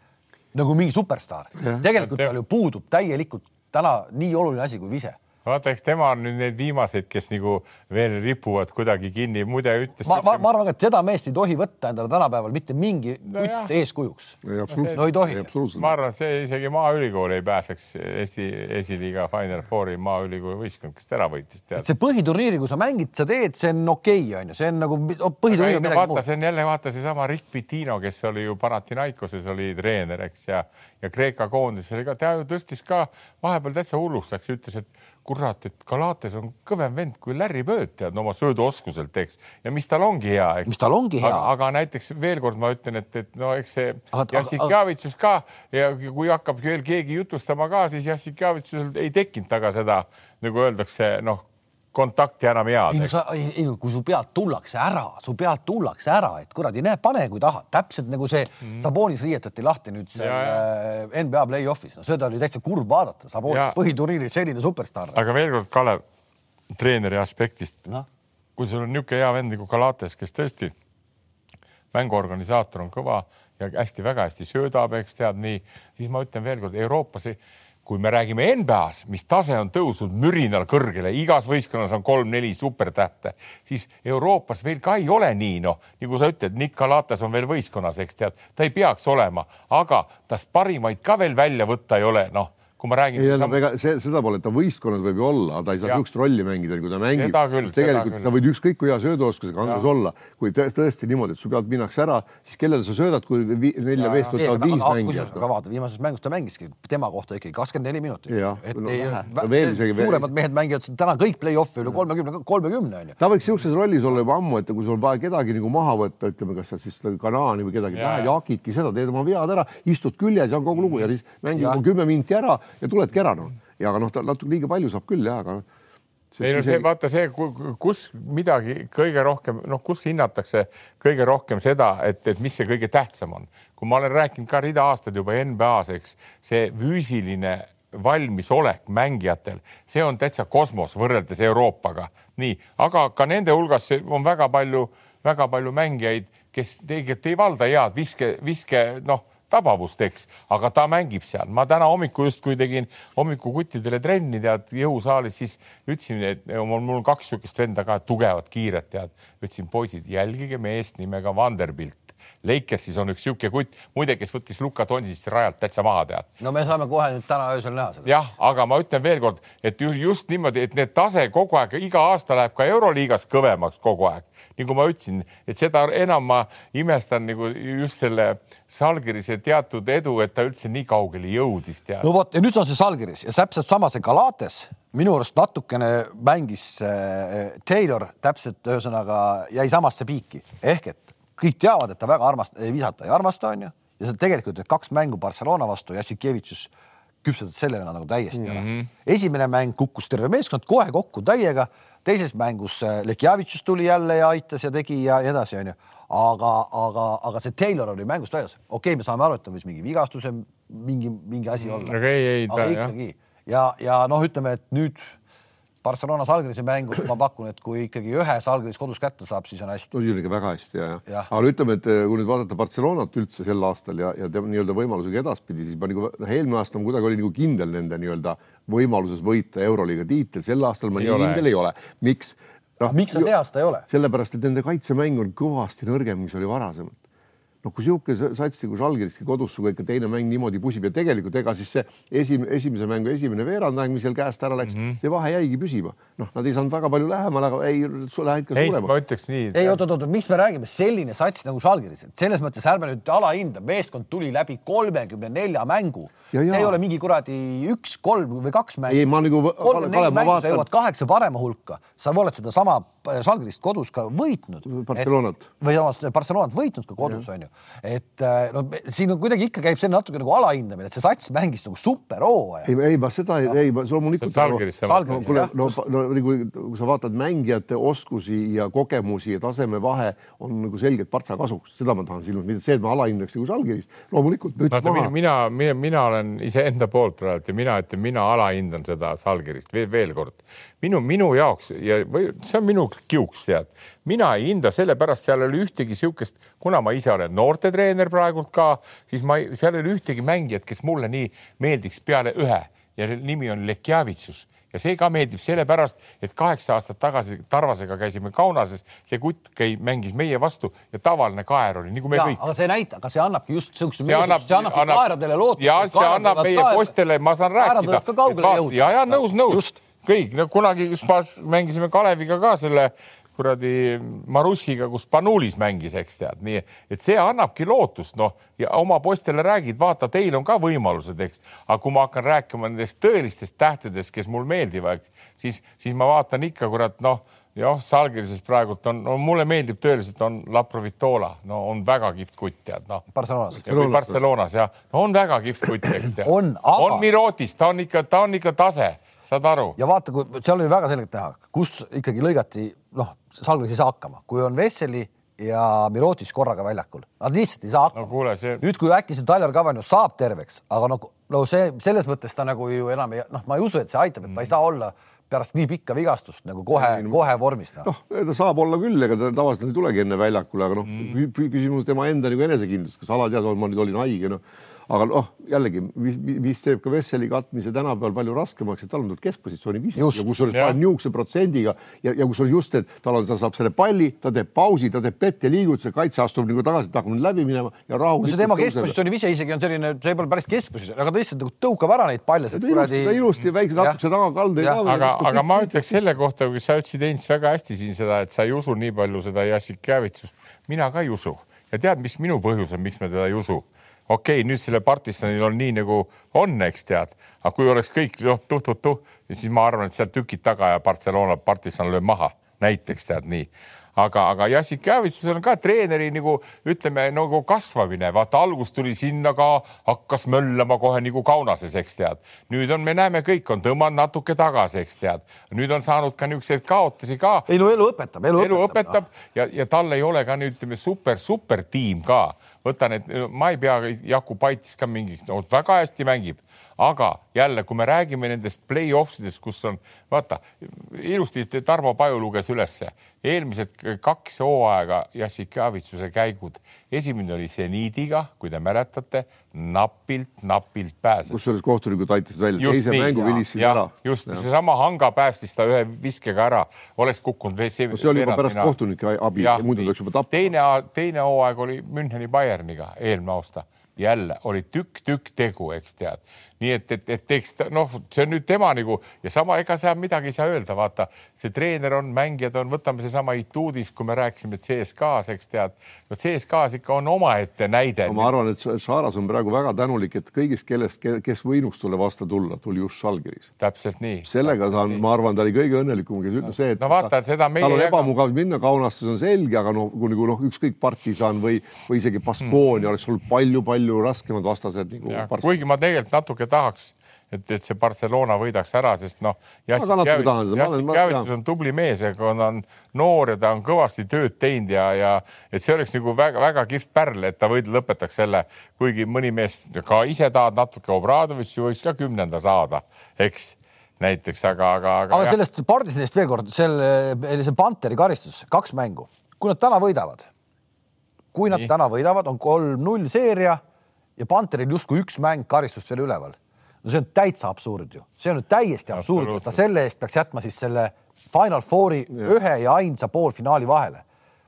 nagu mingi superstaar, tegelikult tal ju puudub täielikult täna nii oluline asi kui vise vaata, eks tema on nüüd need viimased, kes nagu veel ripuvad kuidagi kinni, muide ütles. ma, ma, ma arvan, et seda meest ei tohi võtta endale tänapäeval mitte mingi no eeskujuks. no ei tohi. ma arvan, et see isegi Maaülikool ei pääseks Eesti esiliiga Final Fouri Maaülikooli võistkond, kes ära võitis. see põhiturniiri, kui sa mängid, sa teed, see on okei okay,, onju, see on nagu põhiturniir on midagi vaata, muud. see on jälle vaata seesama Rick Pitino, kes oli ju Panathinaikoses oli treener, eks ja, ja Kreeka koondises oli ka, ta ju tõstis ka vahepeal täitsa hulluks läks, ütles, et kurat, et Galates on kõvem vend kui Larry Bird, tead oma sööduoskuselt, eks. ja mis tal ongi hea, eks. mis tal ongi hea. aga näiteks veel kord ma ütlen, et, et no eks see Jassikavitsus ka ja kui hakkab veel keegi jutustama ka, siis Jassikavitsusel ei tekkinud taga seda, nagu öeldakse, noh kontakti enam head. ei no sa, ei no kui su pealt tullakse ära, su pealt tullakse ära, et kuradi, näe, pane kui tahad, täpselt nagu see mm. Sabonis riietati lahti nüüd seal ja, ja. Äh, NBA play-off'is, no seda oli täitsa kurb vaadata, Sabonis põhiturniiril selline superstaar. aga veel kord, Kalev, treeneri aspektist no., kui sul on niisugune hea vend nagu Galates, kes tõesti mänguorganisaator on kõva ja hästi, väga hästi söödab, eks tead nii, siis ma ütlen veelkord, Euroopas ei kui me räägime NBA-s, mis tase on tõusnud mürinal kõrgele, igas võistkonnas on kolm-neli supertähte, siis Euroopas veel ka ei ole nii, noh, nagu sa ütled, Nick Kalates on veel võistkonnas, eks tead, ta ei peaks olema, aga tast parimaid ka veel välja võtta ei ole, noh kui ma räägin. ei, tähendab, ega see, seda pole, et ta võistkonnas võib ju olla, ta ei saa niisugust rolli mängida, kui ta mängib. tegelikult sa võid ükskõik kui hea sööduoskusega Andres olla, kui tõesti niimoodi, et su pealt minnakse ära, siis kellele sa söödad, kui nelja meest võtavad viis mängijat. aga vaata, viimases mängus ta mängiski tema kohta ikkagi kakskümmend neli minutit. et no, ei, suuremad mehed mängivad täna kõik play-off'i üle kolmekümne, kolmekümne on ju. ta võiks niisuguses rollis olla juba ammu, et kui sul on vaja kedagi nagu maha võtta, ütleme, kas sa siis Kanaani või kedagi, lähed ja hakidki seda, teed oma vead ära, istud küljes ja on kogu lugu ja siis mängid kümme minti ära ja tuledki ära noh. ja aga noh, ta natuke liiga palju saab küll jah, aga ei no see, vaata see, kus midagi kõige rohkem, noh, kus hinnatakse kõige rohkem seda, et, et mis see kõige tähtsam on. kui ma olen rääkinud ka rida aastaid juba NBA-s, eks see füüsiline valmisolek mängijatel, see on täitsa kosmos võrreldes Euroopaga. nii, aga ka nende hulgas on väga palju, väga palju mängijaid, kes tegelikult ei valda head viske, viske noh tabavust, eks, aga ta mängib seal. ma täna hommikul justkui tegin hommikukuttidele trenni, tead, jõusaalis, siis ütlesin, et mul, on kaks niisugust venda ka, tugevat, kiiret, tead. ütlesin, poisid, jälgige meest nimega Vanderbilt. Leikesis on üks niisugune kutt, muide, kes võttis Luka Tonsist rajalt täitsa maha, tead. no me saame kohe nüüd täna öösel näha seda. jah, aga ma ütlen veelkord, et just, just niimoodi, et need tase kogu aeg, iga aasta läheb ka Euroliigas kõvemaks kogu aeg nagu ma ütlesin, et seda enam ma imestan nagu just selle Salgirise teatud edu, et ta üldse nii kaugele jõudis. no vot ja nüüd on see Salgiris ja täpselt sama see Galates. Minu arust natukene mängis äh, Taylor täpselt ühesõnaga jäi samasse piiki. Ehk et kõik teavad, et ta väga armast-, visata ei armasta, onju. ja see tegelikult need kaks mängu Barcelona vastu, Jassikevitšus küpsetas selle venna nagu täiesti ära. Mm -hmm.. esimene mäng kukkus terve meeskond kohe kokku täiega, teises mängus äh, Lekjavitšus tuli jälle ja aitas ja tegi ja nii edasi, onju. aga, aga, aga see Taylor oli mängust väljas. okei okay,, me saame aru, et tal võis mingi vigastuse, mingi, mingi asi olla. aga ei, ei, aga ikkagi ja, ja noh, ütleme, et nüüd Barcelona Salgrise mängus ma pakun, et kui ikkagi ühe Salgris kodus kätte saab, siis on hästi. no ikka väga hästi ja, ja., aga ütleme, et eh, kui nüüd vaadata Barcelonat üldse sel aastal ja, ja nii-öelda võimalusega edaspidi, siis ma nagu noh, eelmine aasta ma kuidagi olin nagu kindel nende nii-öelda võimaluses võita Euroliiga tiitel, sel aastal ma ei nii ole. kindel ei ole. miks? noh, miks sa see aasta ei ole? sellepärast, et nende kaitsemäng on kõvasti nõrgem, mis oli varasemalt noh, kui niisugune sats nagu Žalgiriski kodus suga ikka teine mäng niimoodi pusib ja tegelikult ega siis see esim, esimese mängu esimene veerandmäng, mis seal käest ära läks mm, -hmm. see vahe jäigi püsima. noh, nad ei saanud väga palju lähemale, aga ei, lähed ka suurema. ma ütleks nii. ei, oot-oot, miks me räägime selline sats nagu Žalgiris, et selles mõttes ärme nüüd alahinda, meeskond tuli läbi kolmekümne nelja mängu. see ei ole mingi kuradi üks, kolm või kaks mängu. ei, ma nagu. kolm-neli mängu, sa jõuad kaheksa parema hulka, sa oled sedasama Žalgirist kodus ka võitnud. Barcelonat. või vabandust, Barcelonat võitnud ka kodus, onju et äh, no siin on kuidagi ikka käib see natuke nagu alahindamine, et see sats mängis nagu superhooaja. ei, ei ma seda ei, ei ma loomulikult. kuule, no, no nagu kui sa vaatad mängijate oskusi ja kogemusi ja tasemevahe on nagu selgelt partsa kasuks, seda ma tahan silmas, mitte see, et ma alahindaks nagu Žalgirist, loomulikult. mina, mina, mina, mina olen iseenda poolt praegu ja mina ütlen, mina alahindan seda Žalgirist veel, veel kord minu, minu jaoks ja või see on minu kiuks, tead, mina ei hinda sellepärast, seal ei ole ühtegi niisugust, kuna ma ise olen noortetreener praegult ka, siis ma, seal ei ole ühtegi mängijat, kes mulle nii meeldiks peale ühe. Ja nimi on Lekjavitsus ja see ka meeldib sellepärast, et kaheksa aastat tagasi Tarvasega käisime Kaunases, see kutt käi, mängis meie vastu ja tavaline kaer oli nagu me ja, kõik. aga see näitab, aga see annabki just niisuguse, see annab, see annabki annab, kaeradele lootust. ja see annab meie kaer... postele, ma saan rääkida. ja, ja nõus, nõus kõik, no kunagi spas mängisime Kaleviga ka selle kuradi Marussiga, kus Panulis mängis, eks tead, nii et see annabki lootust, noh ja oma poistele räägid, vaata, teil on ka võimalused, eks, aga kui ma hakkan rääkima nendest tõelistest tähtedest, kes mul meeldivad, siis, siis ma vaatan ikka kurat, noh jah, Salgirises praegult on no,, mulle meeldib tõeliselt, on Laprovitola, no on väga kihvt kutt, tead noh. Barcelonas. Barcelonas jah no,, on väga kihvt kutt, eks tead. on, aga. on Mirotis, ta on ikka, ta on ikka tase saad aru? ja vaata, kui seal oli väga selgelt näha, kus ikkagi lõigati, noh, Salgris ei saa hakkama, kui on Vesseli ja Mirotis korraga väljakul, nad lihtsalt ei saa hakkama no,. Kuule, see... nüüd, kui äkki see Tyler Cavanius saab terveks, aga no, no see selles mõttes ta nagu ju enam ei, noh, ma ei usu, et see aitab, et ta ei saa olla pärast nii pikka vigastust nagu kohe, kohe vormis. noh no, no, ta saab olla küll, ega ta tavaliselt ei tulegi enne väljakule, aga noh mm., küsimus tema enda nagu enesekindlust, kas alateada ma nüüd olin haige, noh aga noh, jällegi, mis teeb ka Vesseli katmise tänapäeval palju raskemaks, et tal on tulnud keskpositsiooni vise ja kusjuures ta on niisuguse protsendiga ja, ja kusjuures just, et tal on, ta saab selle palli, ta teeb pausi, ta teeb pette liigutuse, kaitse astub nagu tagasi, et hakkab nüüd läbi minema ja rahu. no see tema keskpositsiooni vise isegi on selline, see pole päris keskpositsioon, aga ta lihtsalt nagu tõukab ära neid palle. Kuradi... ilusti väikse natukese tagakalde. aga, aga ma ütleks selle kohta, kui sa ütlesid Heinz väga hästi siin seda, et sa ei usu nii palju seda Jassikjevitsust, mina ka ei usu ja tead, mis minu põhjus on, miks me teda ei usu okei okay,, nüüd sellel partisanil on nii nagu on, eks tead, aga kui oleks kõik noh, tuh-tuh-tuh, siis ma arvan, et seal tükid taga ja Barcelona partisan lööb maha, näiteks tead nii. Aga, aga Jassikjavitsus on ka treeneri nagu ütleme nagu kasvamine, vaata algus tuli sinna ka, hakkas möllama kohe nagu Kaunases, eks tead. nüüd on, me näeme, kõik on tõmmanud natuke tagasi, eks tead. nüüd on saanud ka niisuguseid kaotusi ka. ei no elu õpetab, elu, elu õpetab, õpetab. Ja, ja tal ei ole ka nüüd ütleme super, super tiim ka võta need, ma ei pea Jakub Paitis ka mingiks no,, väga hästi mängib, aga jälle, kui me räägime nendest play-off idest, kus on, vaata ilusti Tarmo Paju luges ülesse eelmised kaks hooaega Jassikjavitsuse käigud. esimene oli seniidiga, kui te mäletate, napilt, napilt pääses. kusjuures kohtunikud aitasid välja, teise nii, mängu vilistasid ära. just, seesama Hanga päästis ta ühe viskega ära, oleks kukkunud. No, see oli juba pärast kohtunike abi, muidu läks juba tappa. teine, teine hooaeg oli Müncheni Bayerniga eelmine aasta jälle oli tükk-tükk tegu, eks tead. Nii et, et, et teeks ta- noh, see on nüüd tema nagu ja sama, ega seal midagi ei saa öelda, vaata see treener on, mängijad on, võtame seesama Ituudis, kui me rääkisime CSKA-s, eks tead, no CSKA-s ikka on omaette näide. ma arvan, et Šaras on praegu väga tänulik, et kõigist, kellest, kes võinuks talle vastu tulla, tuli just Žalgiris. täpselt nii. sellega ta on, ma arvan, ta oli kõige õnnelikum, kes ütles see, et no vaata, et seda tal on jaga- ebamugav minna Kaunasse, see on selge, aga noh, kui nagu noh, ükskõik partisan või, või isegi Baskonia oleks olnud palju-palju raskemad vastased nagu kuigi ma tegelikult natuke tahaks, et, et see Barcelona võidaks ära, sest noh, Jassikävitus jaa. on tubli mees, aga ta on noor ja ta on kõvasti tööd teinud ja, ja et see oleks nagu väga-väga kihvt pärl, et ta võid lõpetaks selle, kuigi mõni mees ka ise tahab natuke, Obradovitš ju võiks ka kümnenda saada, eks näiteks, aga, aga, aga, aga sellest Partisanist veel kord, selle, see Panteri karistus, kaks mängu, kui nad täna võidavad, kui nad Nii. täna võidavad, on kolm-null seeria ja Panteril justkui üks mäng karistust veel üleval. No see on täitsa absurd ju, see on nüüd täiesti absurd, et ta selle eest peaks jätma siis selle Final Fouri ühe ja ainsa poolfinaali vahele.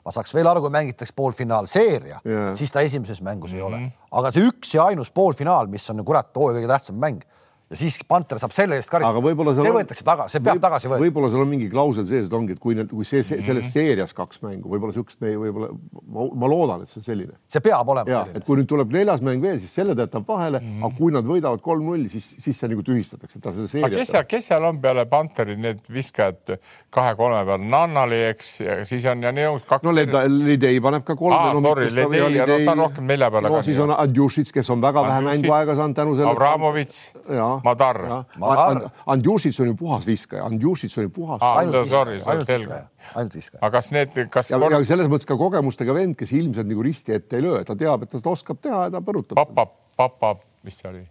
ma saaks veel aru, kui mängitaks poolfinaalseeria siis ta esimeses mängus ei Mhm. ole, aga see üks ja ainus poolfinaal, mis on kurat hooaja kõige tähtsam mäng ja siis Panter saab selle eest aga karistust, võib-olla seal see on- võetakse taga, see peab võib- tagasi võetama. võib-olla seal on mingi klausel sees, et ongi, et kui need, kui see, Mhm. see selles seerias kaks mängu, võib-olla siukest me võib-olla ma, ma loodan, et see on selline. see peab olema ja selline et kui nüüd tuleb neljas mäng veel, siis selle ta jätab vahele mm, -hmm. aga kui nad võidavad kolm-null, siis, siis see nagu tühistatakse, ta selle aga kes seal, kes seal on peale Panteri need viskajad kahe-kolme peal, Nannali, eks, ja siis on ja nii kaks no Leda- Lidei paneb ka kolme Aa, no, sorry, seda- no ta on rohkem nelja peal, no aga siis on Andjušits, kes on väga vähe mänguaega saanud tänu sellele. Avramovitš, Jaa. Madar. Madar. Andjušits on ju puhas viskaja, Andjušits on ju puhas ainult viskaja, ainult viskaja, aga kas need, kas ja, ja selles mõttes ka kogemustega vend, kes ilmselt nagu risti ette ei löö, ta teab, et ta seda oskab teha ja ta põrutab. Papa, Papa, mis see oli?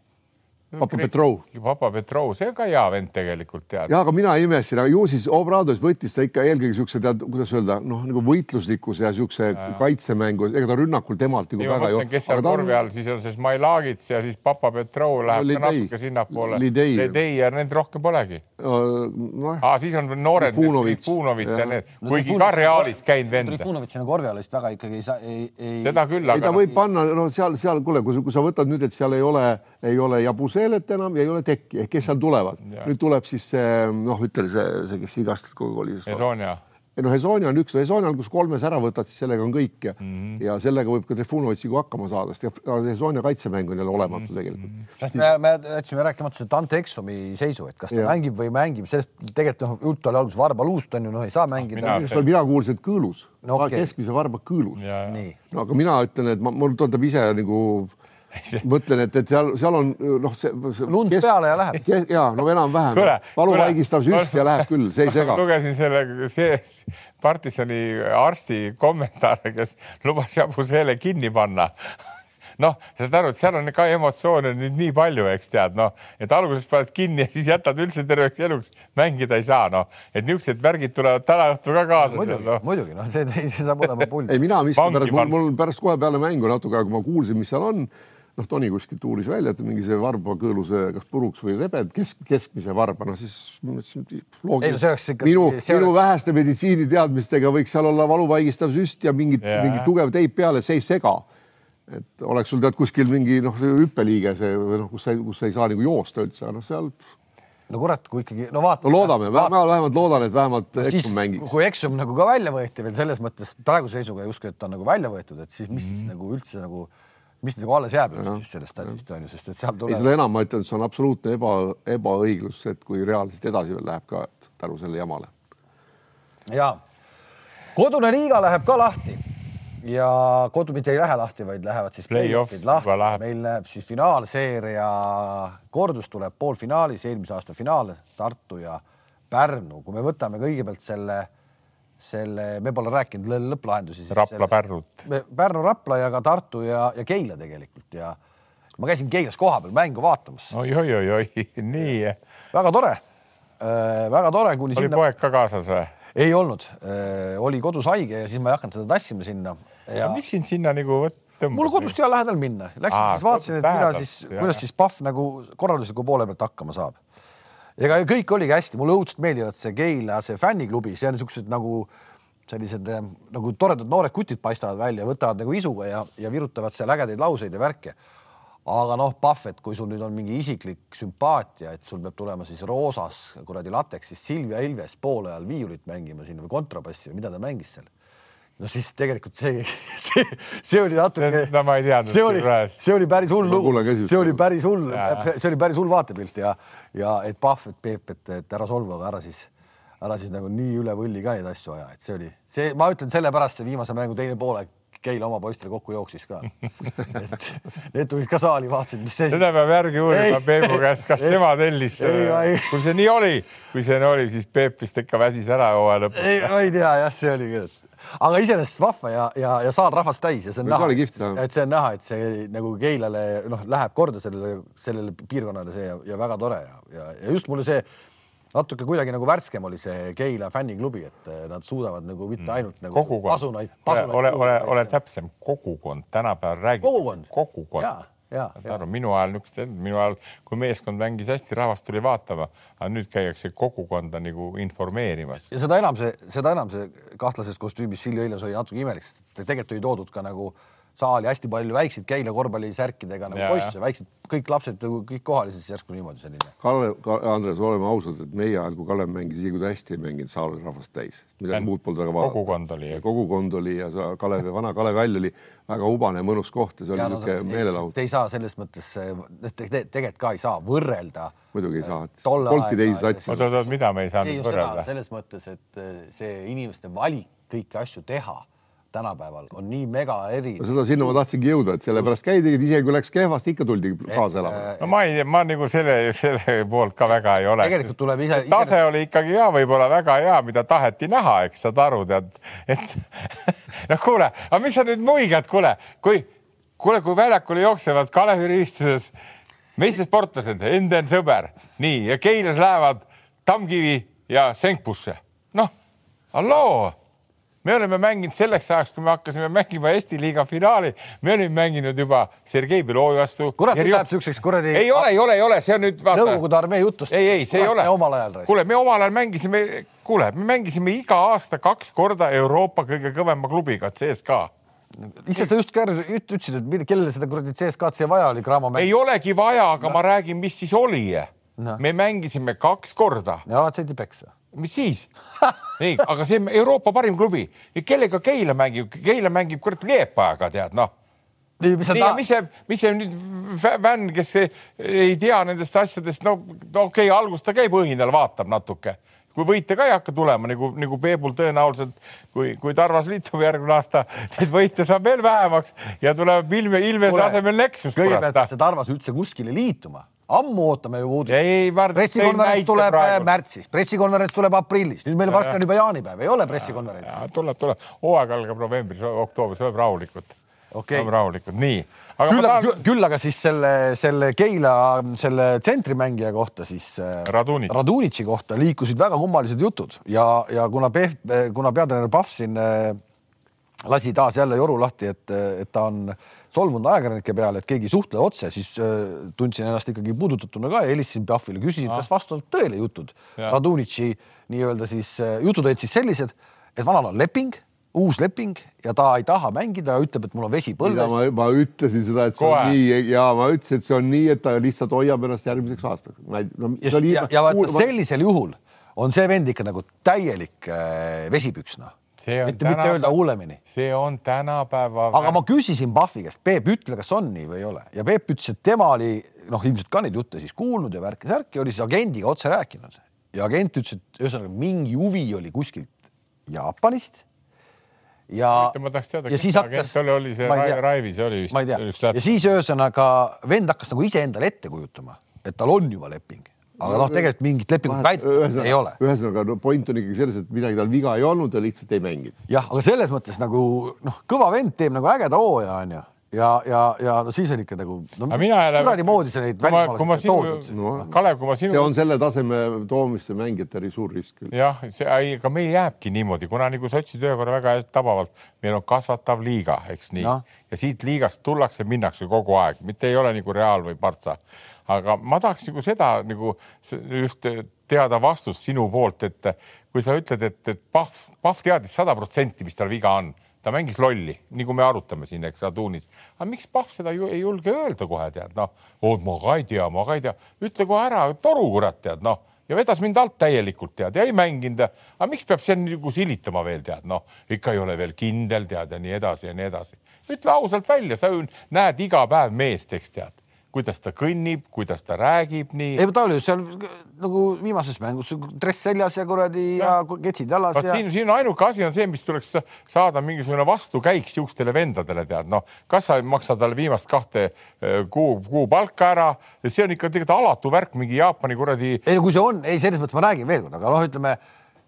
Papa Petrov. Papa Petrov, see on ka hea vend tegelikult tead. ja aga mina ei imesta, ju siis Obrados võttis ta ikka eelkõige siukse tead, kuidas öelda, noh nagu võitluslikkuse ja siukse kaitsemängu, ega ta rünnakul temalt nagu ei, väga mõtlen, kes seal aga on- korvi all siis on see Smailaagits ja siis Papa Petrov läheb Lidei. ka natuke sinnapoole. Lidei. Lidei ja neid rohkem polegi. noh, aa, siis on noored, Trifunovic. Trifunovic ja need, kuigi ka Realis käinud vend. Trifunovic sinna korvi alla vist väga ikkagi ei saa, ei, ei. seda küll, ei ta aga võib panna, no seal, seal, kuule, kui sa võtad nüüd, et seal ei ole, ei ole Jabuselet enam ja ei ole Tekki ehk kes seal tulevad, nüüd tuleb siis see noh, ütle see, see, kes igast kogu oli. Estonia. noh, Estonia on üks, Estonia on, kus kolmes ära võtad, siis sellega on kõik ja mm. -hmm. ja sellega võib ka Trifunovitsiga hakkama saada, sest Estonia kaitsemäng on jälle olematu Mhm. tegelikult. me, me jätsime rääkimata seda Dante Exumi seisu, et kas ta Jah. mängib või ei mängi, sellest tegelikult noh, jutt oli alguses Varba Luust on ju, noh, ei saa mängida mina-. mis mina kuulsin, et kõõlus No okay., keskmise varba kõõlus. no aga mina ütlen, et ma, mul tuleb ise nagu mõtlen, et, et seal, seal on noh, see, see. Lund peale ja läheb.. ja no enam-vähem valuvaigistav süst ja läheb küll, see ei sega. lugesin selle, see partisani arsti kommentaare, kes lubas Jabusele kinni panna noh, saad aru, et seal on ka emotsioone nüüd nii palju, eks tead, noh, et alguses paned kinni ja siis jätad üldse terveks eluks mängida ei saa, noh, et niisugused värgid tulevad täna õhtul ka kaasa. muidugi No., muidugi, noh, see, see saab olema pull ei, mina miskipärast, mul, mul pärast kohe peale mängu natuke kui ma kuulsin, mis seal on, noh, Toni kuskilt uuris välja, et mingi see varba kõõluse kas puruks või rebed kesk, keskmise varba, noh siis ma mõtlesin, et Ei, loogiline no see oleks ikka- minu, minu oleks- väheste meditsiiniteadmistega võiks seal olla valuvaigistav süst ja mingit Jaa. mingi tugev teip peale, see ei sega et oleks sul tead kuskil mingi noh, hüppeliige see või noh, kus sa, kus sa ei saa nagu joosta üldse, aga noh, seal no kurat, kui ikkagi, no vaata. no loodame, ma vähemalt loodan, et vähemalt siis Eksum mängib. kui Eksum nagu ka välja võeti veel selles mõttes praeguse seisuga ei usu, et ta on nagu välja võetud, et siis mis Mhm. siis nagu üldse nagu, mis nagu alles jääb üldse siis sellest statsist on ju, sest et seal tuleb seda enam ma ütlen, et see on absoluutne eba, ebaõiglus, et kui reaalselt edasi veel läheb ka et tänu selle jamale. ja kodune liiga läheb ka lahti. Ja kodu mitte ei lähe lahti, vaid lähevad siis Play-off play-off'id lahti. meil läheb siis finaalseeria kordus tuleb poolfinaalis, eelmise aasta finaal Tartu ja Pärnu, kui me võtame kõigepealt selle, selle, me pole rääkinud lõ- lõpplahendusi. Rapla Pärnut. Pärnu, Rapla ja ka Tartu ja, ja Keila tegelikult ja ma käisin Keilas kohapeal mängu vaatamas, oi-oi-oi-oi, nii, väga tore äh,. väga tore, kuni oli sinna poeg ka kaasas või? ei olnud äh,, oli kodus haige ja siis ma ei hakanud teda tassima sinna ja mis sind sinna nagu tõmbas? mul kodust hea lähedal minna, läksin Aa, siis vaatasin, et mida siis, kuidas siis Pahv nagu korraldusliku poole pealt hakkama saab. Ega kõik oligi hästi, mulle õudselt meeldivad see Keila, see fänniklubi, see on niisugused nagu sellised eh, nagu toredad noored kutid paistavad välja, võtavad nagu isuga ja, ja virutavad seal ägedaid lauseid ja värke. aga noh, Pahv, et kui sul nüüd on mingi isiklik sümpaatia, et sul peab tulema siis roosas kuradi lateksis Silvia Ilves poolajal viiulit mängima siin või kontrabassi või mida ta mängis seal. No siis tegelikult see, see, see oli natuke, no ma ei teadnud. see oli, see oli päris hull lugu see oli päris hull Jaa., see oli päris hull vaatepilt ja, ja et Pahv, et Peep, et, et ära solvu, aga ära siis, ära siis nagu nii üle võlli ka neid asju aja, et see oli see, ma ütlen sellepärast see viimase mängu teine poolaeg Keila oma poistele kokku jooksis ka. et need tulid ka saali, vaatasid, mis see seda peab järgi uurima Ei. Peebu käest, kas Ei. tema tellis selle, kui see nii oli, kui see nii oli, siis Peep vist ikka väsis ära hooaja lõpus. ei, ma ei tea jah, see oli küll. Aga iseenesest vahva ja, ja, ja saal rahvast täis ja see on näha et see on näha, et see nagu Keilale noh, läheb korda sellele, sellele piirkonnale see ja, ja väga tore ja, ja, ja just mulle see natuke kuidagi nagu värskem oli see Keila fänniklubi, et eh, nad suudavad nagu mitte ainult nagu kogukond, pasunaid, ole, pasunaid. ole, ole, ole täpsem, kogukond, tänapäeval räägib. Kogukond. kogukond aru, minu ajal niisugust ei olnud, minu ajal, kui meeskond mängis hästi, rahvas tuli vaatama, aga nüüd käiakse kogukonda nagu informeerimas. ja seda enam see, seda enam see kahtlases kostüümis Silja Ilves oli natuke imelik, sest tegelikult oli toodud ka nagu saali hästi palju väikseid Keila korvpallisärkidega nagu poisse, väiksed kõik lapsed nagu kõik kohal ja siis järsku niimoodi selline. Kalle ka,, Andres, oleme ausad, et meie ajal, kui Kalev mängis, isegi kui ta hästi ei mänginud, saal oli rahvast täis, midagi muud polnud väga vaadata. kogukond oli kogukond oli ja sa- Kalevi, vana Kalevi hall oli väga hubane mõnus koht ja see oli no niisugune te- meelelahutus Te ei saa selles mõttes, tegelikult ka ei saa võrrelda. muidugi ei saa, et aega- teisi satsi. oot, oot, oot, mida me ei ei saanud just seda võrrelda? selles mõttes, et eh, see inimeste valik kõiki asju teha tänapäeval on nii mega eri. seda sinna ma tahtsingi jõuda, et sellepärast käidigi, et isegi kui läks kehvasti, ikka tuldi kaasa elama. no ma ei, ma nagu selle, selle poolt ka väga ei ole. tegelikult tuleb ise, tase oli ikkagi ja võib-olla väga hea, mida taheti näha, eks saad aru, tead, et noh, kuule, aga mis sa nüüd muigad, kuule, kui, kuule, kui väljakule jooksevad Kalevi rivistuses meistrisportlased, Enden sõber, nii ja Keilas lähevad Tammkivi ja Senkpusse, noh, halloo me oleme mänginud selleks ajaks, kui me hakkasime mängima Eesti liiga finaali, me olime mänginud juba Sergei Belovi vastu. kurat, nüüd läheb siukseks kuradi ei ole, ei ole, ei ole, see on nüüd Nõukogude armee jutust. ei, ei, see ei ole. omal ajal. kuule, me omal ajal mängisime, kuule, me mängisime iga aasta kaks korda Euroopa kõige kõvema klubiga, CSKA. ise sa just ütlesid, et kellele seda kuradi CSKA-d siia vaja oli, Graamo mäng ei. olegi vaja, aga ma räägin, mis siis oli. Noh. me mängisime kaks korda, ja alati saidi peksa. Mis siis? ei, aga see Euroopa parim klubi, kellega Keila mängib, Keila mängib kurat Liepajaga, tead noh. Nii, mis nii, tahad mis see, mis see nüüd fä- fänn, kes ei, ei tea nendest asjadest, no, okei okay,, alguses ta käib õhinal, vaatab natuke, kui võite ka ei hakka tulema nagu, nagu Peebul tõenäoliselt, kui, kui Tarvas liitub järgmine aasta, neid võite saab veel vähemaks ja tuleb Ilme, Ilvese asemel Nexus. kõigepealt peab see Tarvas üldse kuskile liituma, ammu ootame ju ma pressikonverents tuleb äh, märtsis, pressikonverents tuleb aprillis, nüüd meil varsti on juba jaanipäev, ei ole pressikonverentsi. tuleb, tuleb, hooaeg algab novembris, oktoobris, oleme rahulikud Okei. oleme rahulikud, nii. küll tahan, küll aga siis selle, selle Keila selle tsentrimängija kohta siis äh, Radunitš. Radunitši kohta liikusid väga kummalised jutud. Ja, ja kuna Pehv, kuna peatreener Pahv siin äh, lasi taas jälle joru lahti, et, et ta on solvunud ajakirjanike peale, et keegi ei suhtle otse, siis äh, tundsin ennast ikkagi puudutatuna ka ja helistasin Pahvile, küsisin, kas vastavalt tõele jutud. Radunitši nii-öelda siis äh, jutud olid siis sellised, et vanal on leping, uus leping ja ta ei taha mängida ja ütleb, et mul on vesi põlves. ma juba ütlesin seda, et see Kohe. on nii ja ma ütlesin, et see on nii, et ta lihtsalt hoiab ennast järgmiseks aastaks. No, ja, ja, ja vaata sellisel juhul on see vend ikka nagu täielik äh, vesipüks noh, See on mitte, tänapäev- öelda hullemini. see on tänapäeva. aga ma küsisin Pahvi käest, Peep, ütle, kas on nii või ei ole ja Peep ütles, et tema oli noh, ilmselt ka neid jutte siis kuulnud ja värki-särki, oli siis agendiga otse rääkinud ja agent ütles, et ühesõnaga mingi huvi oli kuskilt Jaapanist. ja, ma tahaks teada, ja kes see agent, oli, oli see ma ei Rai- tea. Raivi, see oli vist. ja siis ühesõnaga vend hakkas nagu iseendale ette kujutama, et tal on juba leping, aga noh, tegelikult mingit lepingut väidet ei ole. ühesõnaga no, point on ikkagi selles, et midagi tal viga ei olnud ja lihtsalt ei mänginud. jah, aga selles mõttes nagu noh, kõva vend teeb nagu ägeda hooaja onju ja, ja, ja no siis on ikka nagu no, kuradi moodi sa neid välismaalasi sinu toodud. No., Kalev, kui ma see sinu on selle taseme toomiste mängijate äri suur risk küll. jah, see, aga meil jääbki niimoodi, kuna nagu sa ütlesid ühe korra väga hästi tabavalt, meil on kasvatav liiga, eks nii Noh. ja siit liigast tullakse, minnakse kogu aeg, mitte ei ole nagu Real või Partsa. Aga ma tahaks nagu seda nagu just teada vastust sinu poolt, et kui sa ütled, et, et Pahv, Pahv teadis sada protsenti, mis tal viga on. ta mängis lolli, nagu me arutame siin, eks, Adunis. aga miks Pahv seda ju ei julge öelda kohe, tead, noh, ma ka ei tea, ma ka ei tea, ütle kohe ära, toru kurat, tead, noh ja vedas mind alt täielikult, tead, ja ei mänginud. aga miks peab see nagu silitama veel, tead, noh, ikka ei ole veel kindel, tead, ja nii edasi ja nii edasi. ütle ausalt välja, sa ju näed iga päev meest, eks tead kuidas ta kõnnib, kuidas ta räägib, nii. ei, ta oli seal nagu viimases mängus dress seljas ja kuradi ja, ja ketsid jalas. Ja... siin, siin ainuke asi on see, mis tuleks saada mingisugune vastukäik siukestele vendadele, tead, noh, kas sa ei maksa talle viimast kahte kuu, kuu palka ära, see on ikka tegelikult alatu värk, mingi Jaapani kuradi. ei no kui see on, ei selles mõttes ma räägin veel kord, aga noh, ütleme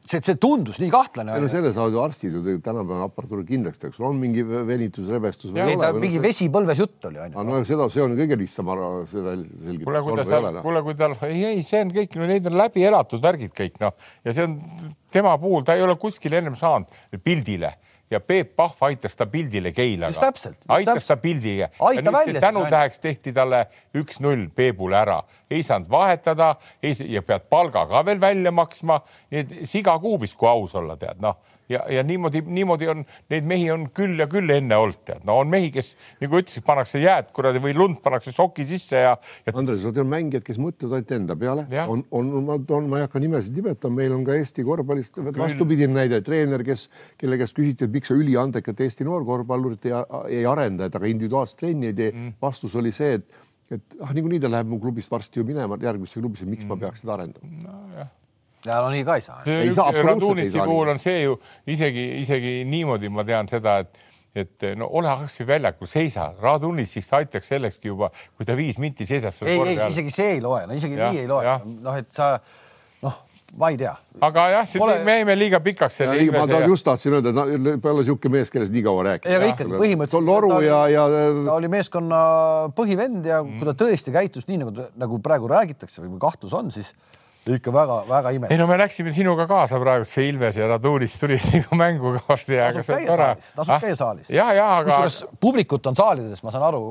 see, see tundus nii kahtlane. no selle saavad ju arstid ju tänapäeval aparatuuri kindlaks teha, kas on mingi venitus, rebestus või ei ole. mingi vesi põlves jutt oli onju. no seda, see on kõige lihtsam ära selgitada. kuule, kui ta seal, kuule, kui tal, ei, ei, see on kõik, no neid on läbi elatud värgid kõik noh, ja see on tema puhul, ta ei ole kuskil ennem saanud pildile ja Peep Pahv aitas ta pildile Keilaga. aitas ta pildiga. ja nüüd tänutäheks tehti talle üks-null Peebule ära, ei saanud vahetada ei, ja pead palga ka veel välja maksma. nii et siga kuubis, kui aus olla, tead noh ja, ja niimoodi, niimoodi on, neid mehi on küll ja küll enne olnud, tead, no on mehi, kes nagu ütlesid, pannakse jääd kuradi või lund pannakse soki sisse ja, ja.... Andres, nad on mängijad, kes mõtlevad ainult enda peale, on, on, on, ma ei hakka nimesid nimetama, meil on ka Eesti korvpallist vastupidine näide, treener, kes, kelle käest küsiti, et miks sa üliandekat Eesti noorkorvpallurit ei, ei arenda, et aga individuaalset trenni ei tee. Mm.. vastus oli see, et et ah, niikuinii ta läheb mu klubist varsti ju minema järgmisse klubisse, miks mm. ma peaks seda arendama? No,? Ja no nii ka ei saa. ei saa, Radunitsi puhul on see ju isegi, isegi niimoodi ma tean seda, et et no ole kasvõi väljakul, seisa, Radunis siis aitaks sellekski juba, kui ta viis minti seisab. ei, ei isegi see ei loe, no isegi ja, nii ei loe, noh, et sa noh, ma ei tea. aga jah, Pole... me jäime liiga pikaks. ma ta just tahtsin öelda, et peale niisugune mees, kellest nii kaua rääkida. ei, aga ikkagi põhimõtteliselt. Loru ja, ja. ta oli meeskonna põhivend ja mm. kui ta tõesti käitus nii nagu, nagu praegu räägitakse või kahtlus on, siis ikka väga-väga imelik. ei no me läksime sinuga kaasa praegu, see Ilves ja Radulis tulid nagu mängu kõvasti. tasub käia saalis, tasub ah? käia saalis. ja, ja aga. kusjuures publikut on saalides, ma saan aru,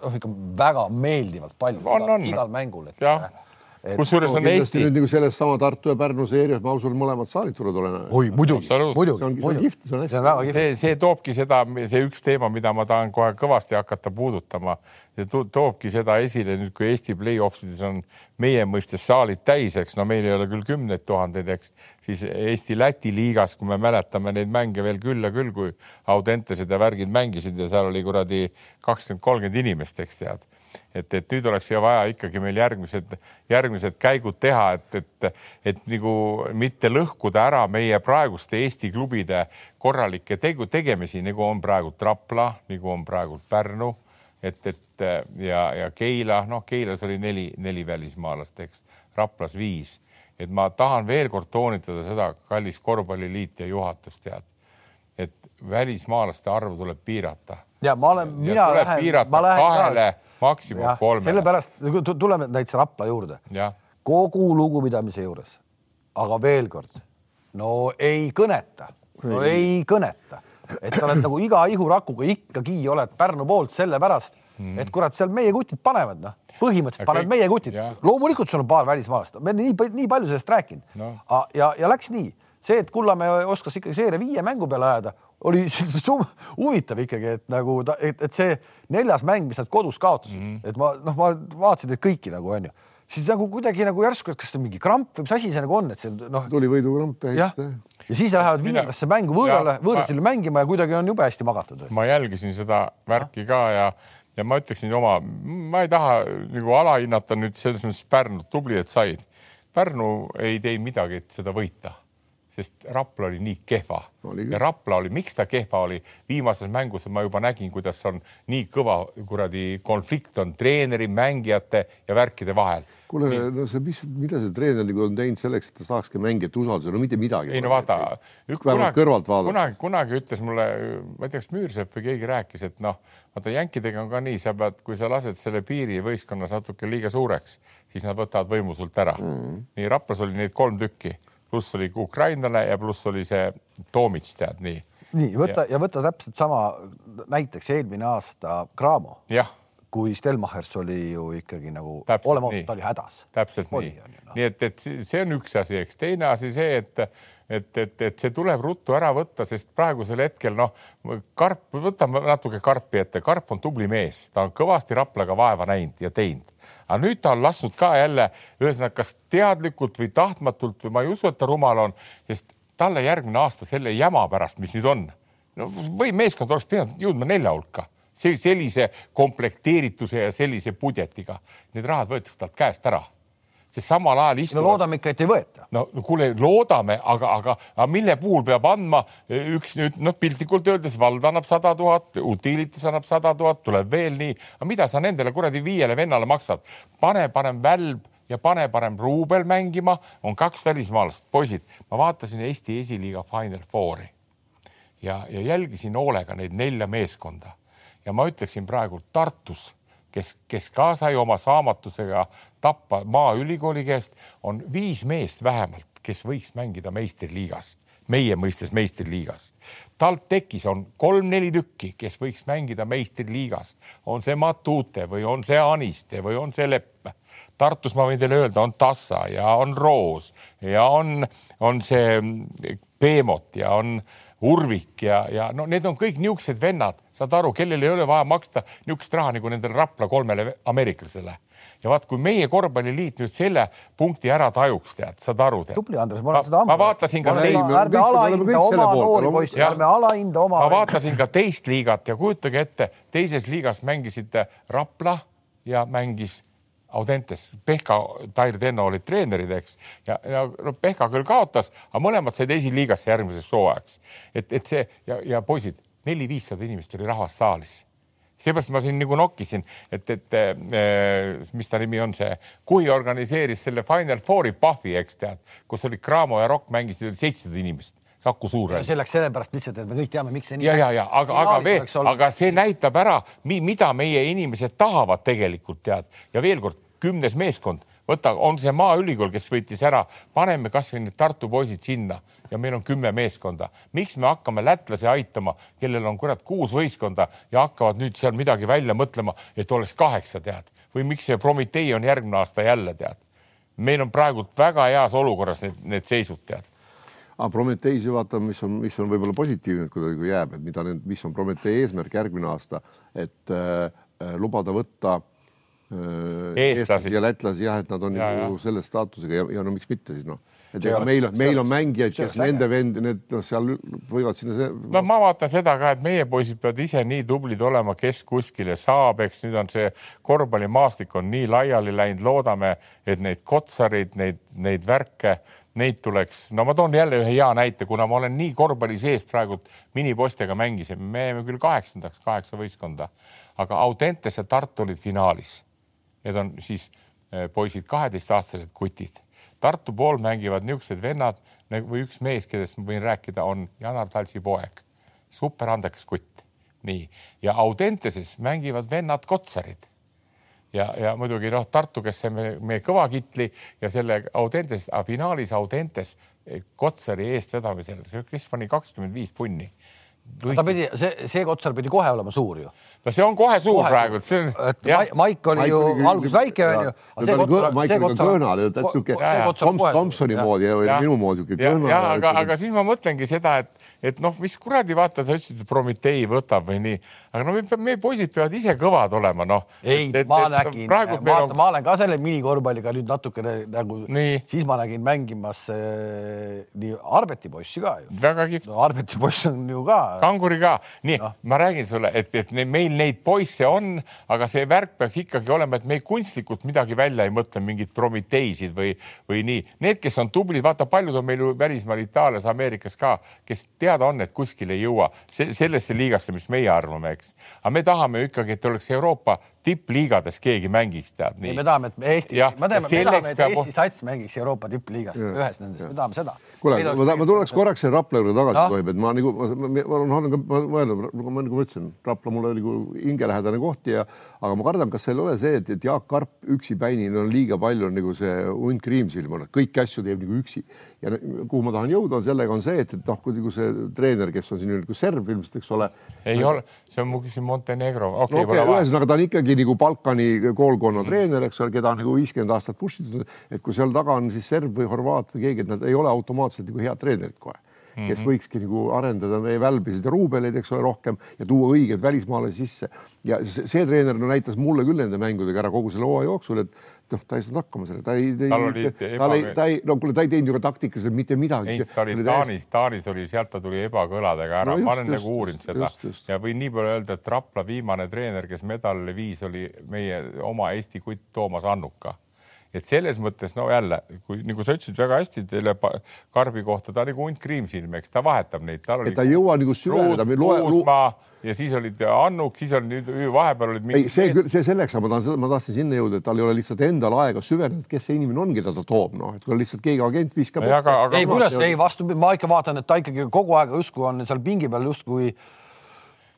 noh, ikka väga meeldivalt palju. on, on. igal mängul. jah kusjuures on Eesti. nüüd nagu selles sama Tartu ja Pärnu seerias, ma usun, mõlemad saalid tulevad olema. oi, muidugi, muidugi. see on, see on kihvt, see on hästi. see on väga kihvt. see, see toobki seda, see üks teema, mida ma tahan kohe kõvasti hakata puudutama, see toobki seda esile nüüd, kui Eesti play-off ides on meie mõistes saalid täis, eks no meil ei ole küll kümneid tuhandeid, eks, siis Eesti-Läti liigas, kui me mäletame neid mänge veel küll ja küll, kui Audentesed ja värgid mängisid ja seal oli kuradi kakskümmend, kolmkümmend inimest, eks tead et, et nüüd oleks vaja ikkagi meil järgmised, järgmised käigud teha, et, et, et nagu mitte lõhkuda ära meie praeguste Eesti klubide korralikke tegu, tegemisi, nagu on praegu Rapla, nagu on praegu Pärnu, et, et ja, ja Keila, noh, Keilas oli neli, neli välismaalast, eks, Raplas viis, et ma tahan veel kord toonitada seda, kallis korvpalliliit ja juhatus tead, et välismaalaste arvu tuleb piirata. ja ma olen, mina lähen, ma lähen kahele ka maksimum kolmele. sellepärast tuleme näiteks Rapla juurde. kogu lugupidamise juures. aga veel kord, no ei kõneta, no ei, kõneta, et sa oled nagu iga ihurakuga ikkagi oled Pärnu poolt sellepärast mm., et kurat, seal meie kutid panevad, noh, põhimõtteliselt panevad kõik... meie kutid. loomulikult sul on paar välismaalast, me nii, nii palju sellest rääkinud no. ja, ja läks nii, see, et Kullamäe oskas ikkagi seeria viie mängu peale ajada oli huvitav ikkagi, et nagu ta, et, et see neljas mäng, mis nad kodus kaotasid mm, -hmm. et ma noh, ma vaatasin neid kõiki nagu onju, siis nagu kuidagi nagu järsku, et kas see on mingi kramp või mis asi see nagu on, et see noh. tuli võidukramp jah. ja siis lähevad viiendasse mängu võõrale, võõrasile mängima ja kuidagi on jube hästi magatud. ma jälgisin seda värki ka ja, ja ma ütleksin oma, ma ei taha nagu alahinnata nüüd selles mõttes Pärnut, tubli, et said. Pärnu ei teinud midagi, et seda võita sest Rapla oli nii kehva oli ja Rapla oli, miks ta kehva oli, viimases mängus ma juba nägin, kuidas on nii kõva kuradi konflikt on treeneri, mängijate ja värkide vahel. kuule, no see, mis, mida see treener nagu on teinud selleks, et ta saakski mängijate usalduse, no mitte midagi. ei no vaata, kunagi, kunagi, kunagi ütles mulle, ma ei tea, kas Müürsepp või keegi rääkis, et noh, vaata jänkidega on ka nii, sa pead, kui sa lased selle piiri võistkonnas natuke liiga suureks, siis nad võtavad võimu sult ära mm. -hmm. nii Raplas oli neid kolm tükki pluss oli ukrainlane ja pluss oli see Toomits, tead nii. nii võta ja, ja võta täpselt sama näiteks eelmine aasta Cramo. kui Stelmachers oli ju ikkagi nagu Täpselt oleme nii. ausad, ta oli hädas. täpselt Oli, nii noh. nii et, et see see on üks asi, eks teine asi see, et et, et, et see tuleb ruttu ära võtta, sest praegusel hetkel noh, Karp, võtame natuke Karpi ette, Karp on tubli mees, ta on kõvasti Raplaga vaeva näinud ja teinud, aga nüüd ta on lasknud ka jälle ühesõnaga, kas teadlikult või tahtmatult või ma ei usu, et ta rumal on, sest talle järgmine aasta selle jama pärast, mis nüüd on, no või meeskond oleks pidanud jõudma nelja hulka. Sellise komplekteerituse ja sellise budjetiga, need rahad võetakse talt käest ära, sest samal ajal no istuvad. loodame ikka, et ei võeta. no no kuule, loodame, aga, aga, aga mille puhul peab andma üks nüüd noh, piltlikult öeldes vald annab sada tuhat, Utilitas annab sada tuhat, tuleb veel nii, aga mida sa nendele kuradi viiele vennale maksad, pane parem välb ja pane parem ruubel mängima, on kaks välismaalast, poisid, ma vaatasin Eesti esiliiga Final Fouri ja, ja jälgisin hoolega neid nelja meeskonda. Ja ma ütleksin praegu Tartus, kes, kes ka sai oma saamatusega tappa Maaülikooli käest, on viis meest vähemalt, kes võiks mängida meistriliigas, meie mõistes meistriliigas. TalTechis on kolm-neli tükki, kes võiks mängida meistriliigas, on see Matute või on see Aniste või on see Lepp Tartus ma võin teile öelda, on Tassa ja on Roos ja on, on see Peemot ja on Urvik ja, ja no need on kõik niisugused vennad, saad aru, kellel ei ole vaja maksta niisugust raha nagu nendele Rapla kolmele ameeriklasele. ja vaat, kui meie korvpalliliit nüüd selle punkti ära tajuks, tead, saad aru, tubli, Andres, ma olen seda ma vaatasin ka teid, me ärme alahinda oma noori poisse, ärme alahinda oma. ma vaatasin ka teist liigat ja kujutage ette, teises liigas mängisid Rapla ja mängis Audentes, Pehka, Tair Tenno olid treenerid, eks, ja, ja no Pehka küll kaotas, aga mõlemad said esiliigasse järgmiseks hooajaks. et, et see ja, ja poisid, neli-viissada inimest oli rahvast saalis. Seepärast ma siin nagu nokkisin, et, et eh, mis ta nimi on, see, kui organiseeris selle Final Fouri Pahvi, eks tead, kus olid Cramo ja Rock mängisid seitsesada inimest, Saku Suurhall. see läks sellepärast lihtsalt, et me kõik teame, miks see nii ja, ja, ja aga, aga veel, aga see näitab ära, mida meie inimesed tahavad tegelikult tead ja veel kord kümnes meeskond, võta, on see Maaülikool, kes võitis ära, paneme kasvõi need Tartu poisid sinna ja meil on kümme meeskonda. miks me hakkame lätlasi aitama, kellel on kurat kuus võistkonda ja hakkavad nüüd seal midagi välja mõtlema, et oleks kaheksa tead või miks see Prometee on järgmine aasta jälle tead. meil on praegult väga heas olukorras need, need seisud tead aga Prometheisi vaatame, mis on, mis on võib-olla positiivne, et kuidagi jääb, et mida need, mis on Promethee eesmärk järgmine aasta, et äh, lubada võtta äh, Eestlasi. ja lätlasi jah, et nad on Ja, ja. selle staatusega ja, ja no miks mitte siis noh, et ega meil, meil on mängijaid, kes nende vend, need noh, seal võivad sinna see no ma vaatan seda ka, et meie poisid peavad ise nii tublid olema, kes kuskile saab, eks nüüd on see korvpallimaastik on nii laiali läinud, loodame, et neid kotsareid, neid, neid värke, neid tuleks, no ma toon jälle ühe hea näite, kuna ma olen nii korvpalli sees praegu minipostega mängisime, me jäime küll kaheksandaks, kaheksa võistkonda, aga Audentes ja Tartu olid finaalis. Need on siis eh, poisid, kaheteistaastased kutid. Tartu pool mängivad niisugused vennad nagu- või üks mees, kellest ma võin rääkida, on Janar Talsi poeg, superandekas kutt, nii. Ja Audenteses mängivad vennad Kotsarid ja, ja muidugi noh, Tartu, kes me, meie kõva kitli ja selle Audentes, finaalis Audentes eh, Kotsari eestvedamisel, kes pani kakskümmend viis punni. ta pidi, see, see Kotsar pidi kohe olema suur ju. no see on kohe suur Kohe praegu, see on et jah Ma- Maik oli ju alguses väike onju. Maik oli ka kõõnal, täitsa sihuke Toms- Tomsoni moodi ja Jah. minu moodi sihuke ja, kõõnal. ja aga, aga siis ma mõtlengi seda, et, et noh, mis kuradi, vaata, sa ütlesid, et Prometee võtab või nii, aga no me, meie poisid peavad ise kõvad olema, noh. ei, ma nägin, praegu meil vaata, on, ma olen ka selle minikorvpalliga nüüd natukene nagu, siis ma nägin mängimas äh, nii Arbeti poissi ka ju. väga kihvt, no Arbeti poiss on ju ka. kanguri ka, nii no., ma räägin sulle, et, et meil neid poisse on, aga see värk peaks ikkagi olema, et me kunstlikult midagi välja ei mõtle, mingeid Prometeisid või, või nii. Need, kes on tublid, vaata, paljud on meil ju välismaal Itaalias, Ameerikas ka, kes teada on, et kuskile ei jõua se sellesse liigasse, mis meie arvame, eks. Aga me tahame ikkagi, et oleks Euroopa tippliigades keegi mängiks, tead ei, me. tahame, et Eesti me teame, ja me tahame, et peab- Eesti sats mängiks Euroopa tippliigas, ühes nendest, me tahame seda. kuule, ma, ta- ma tuleks korraks selle Rapla juurde tagasi no., tohib, et ma nagu, ma, olen, ka mõelnud, nagu ma nagu ütlesin, Rapla mulle oli nagu hingelähedane koht ja aga ma kardan, kas seal ei ole see, et, et Jaak Karp üksipäini on liiga palju nagu see hunt kriimsilm kõiki asju teeb nagu üksi ja kuhu ma tahan jõuda, on sellega on see, et, et noh, kui nagu see treener, kes on siin nagu serv ilmselt, eks ole. ei ole, see on mu siin Montenegro, okei no okei okay,, ühesõnaga ta on ikkagi mingi nagu Balkani koolkonna treener, eks ole, keda on nagu viiskümmend aastat push itud, et kui seal taga on siis serb või horvaat või keegi, et nad ei ole automaatselt nagu head treenerid kohe Mm -hmm. kes võikski nagu arendada meie välbisid ja ruubeleid, eks ole, rohkem ja tuua õiged välismaalasi sisse. ja see, see treener no, näitas mulle küll nende mängudega ära kogu selle hooaja jooksul, et noh, ta ei saanud hakkama sellega, ta ei, tal oli ta ei, ta ei, no kuule, ta ei teinud ju ka taktikaliselt mitte midagi. ei, ta oli Taanis, Taanis oli, sealt ta tuli ebakõladega ära no, ma olen nagu uurinud seda just, just. ja võin nii palju öelda, et Rapla viimane treener, kes medalile viis, oli meie oma Eesti kutt Toomas Annuka et selles mõttes no jälle, kui nagu sa ütlesid väga hästi selle Karbi kohta, ta nagu hunt kriimsilm, eks ta vahetab neid. ta ei jõua nagu süveneda. Kuusmaa ja siis olid Annuk, siis oli nüüd vahepeal olid. ei, see küll, see selleks, aga ma tahan, ma tahtsin sinna jõuda, et tal ei ole lihtsalt endal aega süveneda, kes see inimene on, keda ta toob, noh, et kui lihtsalt keegi agent viskab. ei, kuidas, ei vastupidi, ma ikka vaatan, et ta ikkagi kogu aeg justkui on seal pingi peal justkui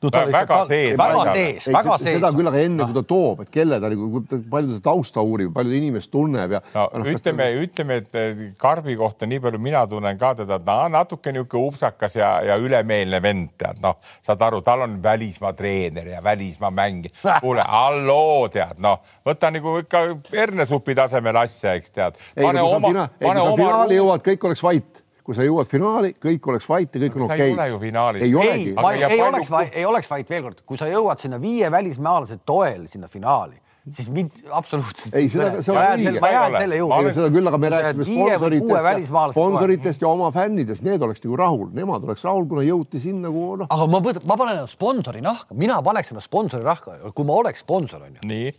no ta väga ikka, sees. väga sees, väga sees. seda küll, aga enne kui ta toob, et kelle ta nagu, palju ta tausta uurib, palju ta inimest tunneb ja. no, no ütleme ta..., ütleme, et Karbi kohta nii palju mina tunnen ka teda, ta on natuke niisugune upsakas ja, ja ülemeelne vend, tead noh, saad aru, tal on välismaa treener ja välismaa mängija. kuule, halloo, tead noh, võta nagu ikka hernesupi tasemel asja, eks tead. ei, kui sa fina, finaali jõuad, kõik oleks vait kui sa jõuad finaali, kõik oleks vait ja kõik on okei okay.. ei ole ju finaalis. ei olegi. ei, ei oleks, ei oleks vait, veel kord, kui sa jõuad sinna viie välismaalase toel sinna finaali siis mind absoluutselt. ei, seda, see on õige. ma jään selle juurde. seda küll, aga me rääkisime sponsoritest, sponsoritest ja oma fännidest, need oleks nagu rahul, nemad oleks rahul, kuna jõuti sinna nagu noh. aga ma, ma panen ennast sponsori nahka, mina paneks ennast sponsori nahka, kui ma oleks sponsor onju. nii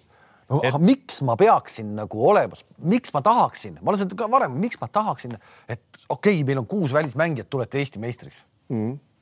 no et... aga miks ma peaksin nagu olema, miks ma tahaksin, ma olen seda ka varem, miks ma tahaksin, et okei okay,, meil on kuus välismängijat, tulete Eesti meistriks mm. -hmm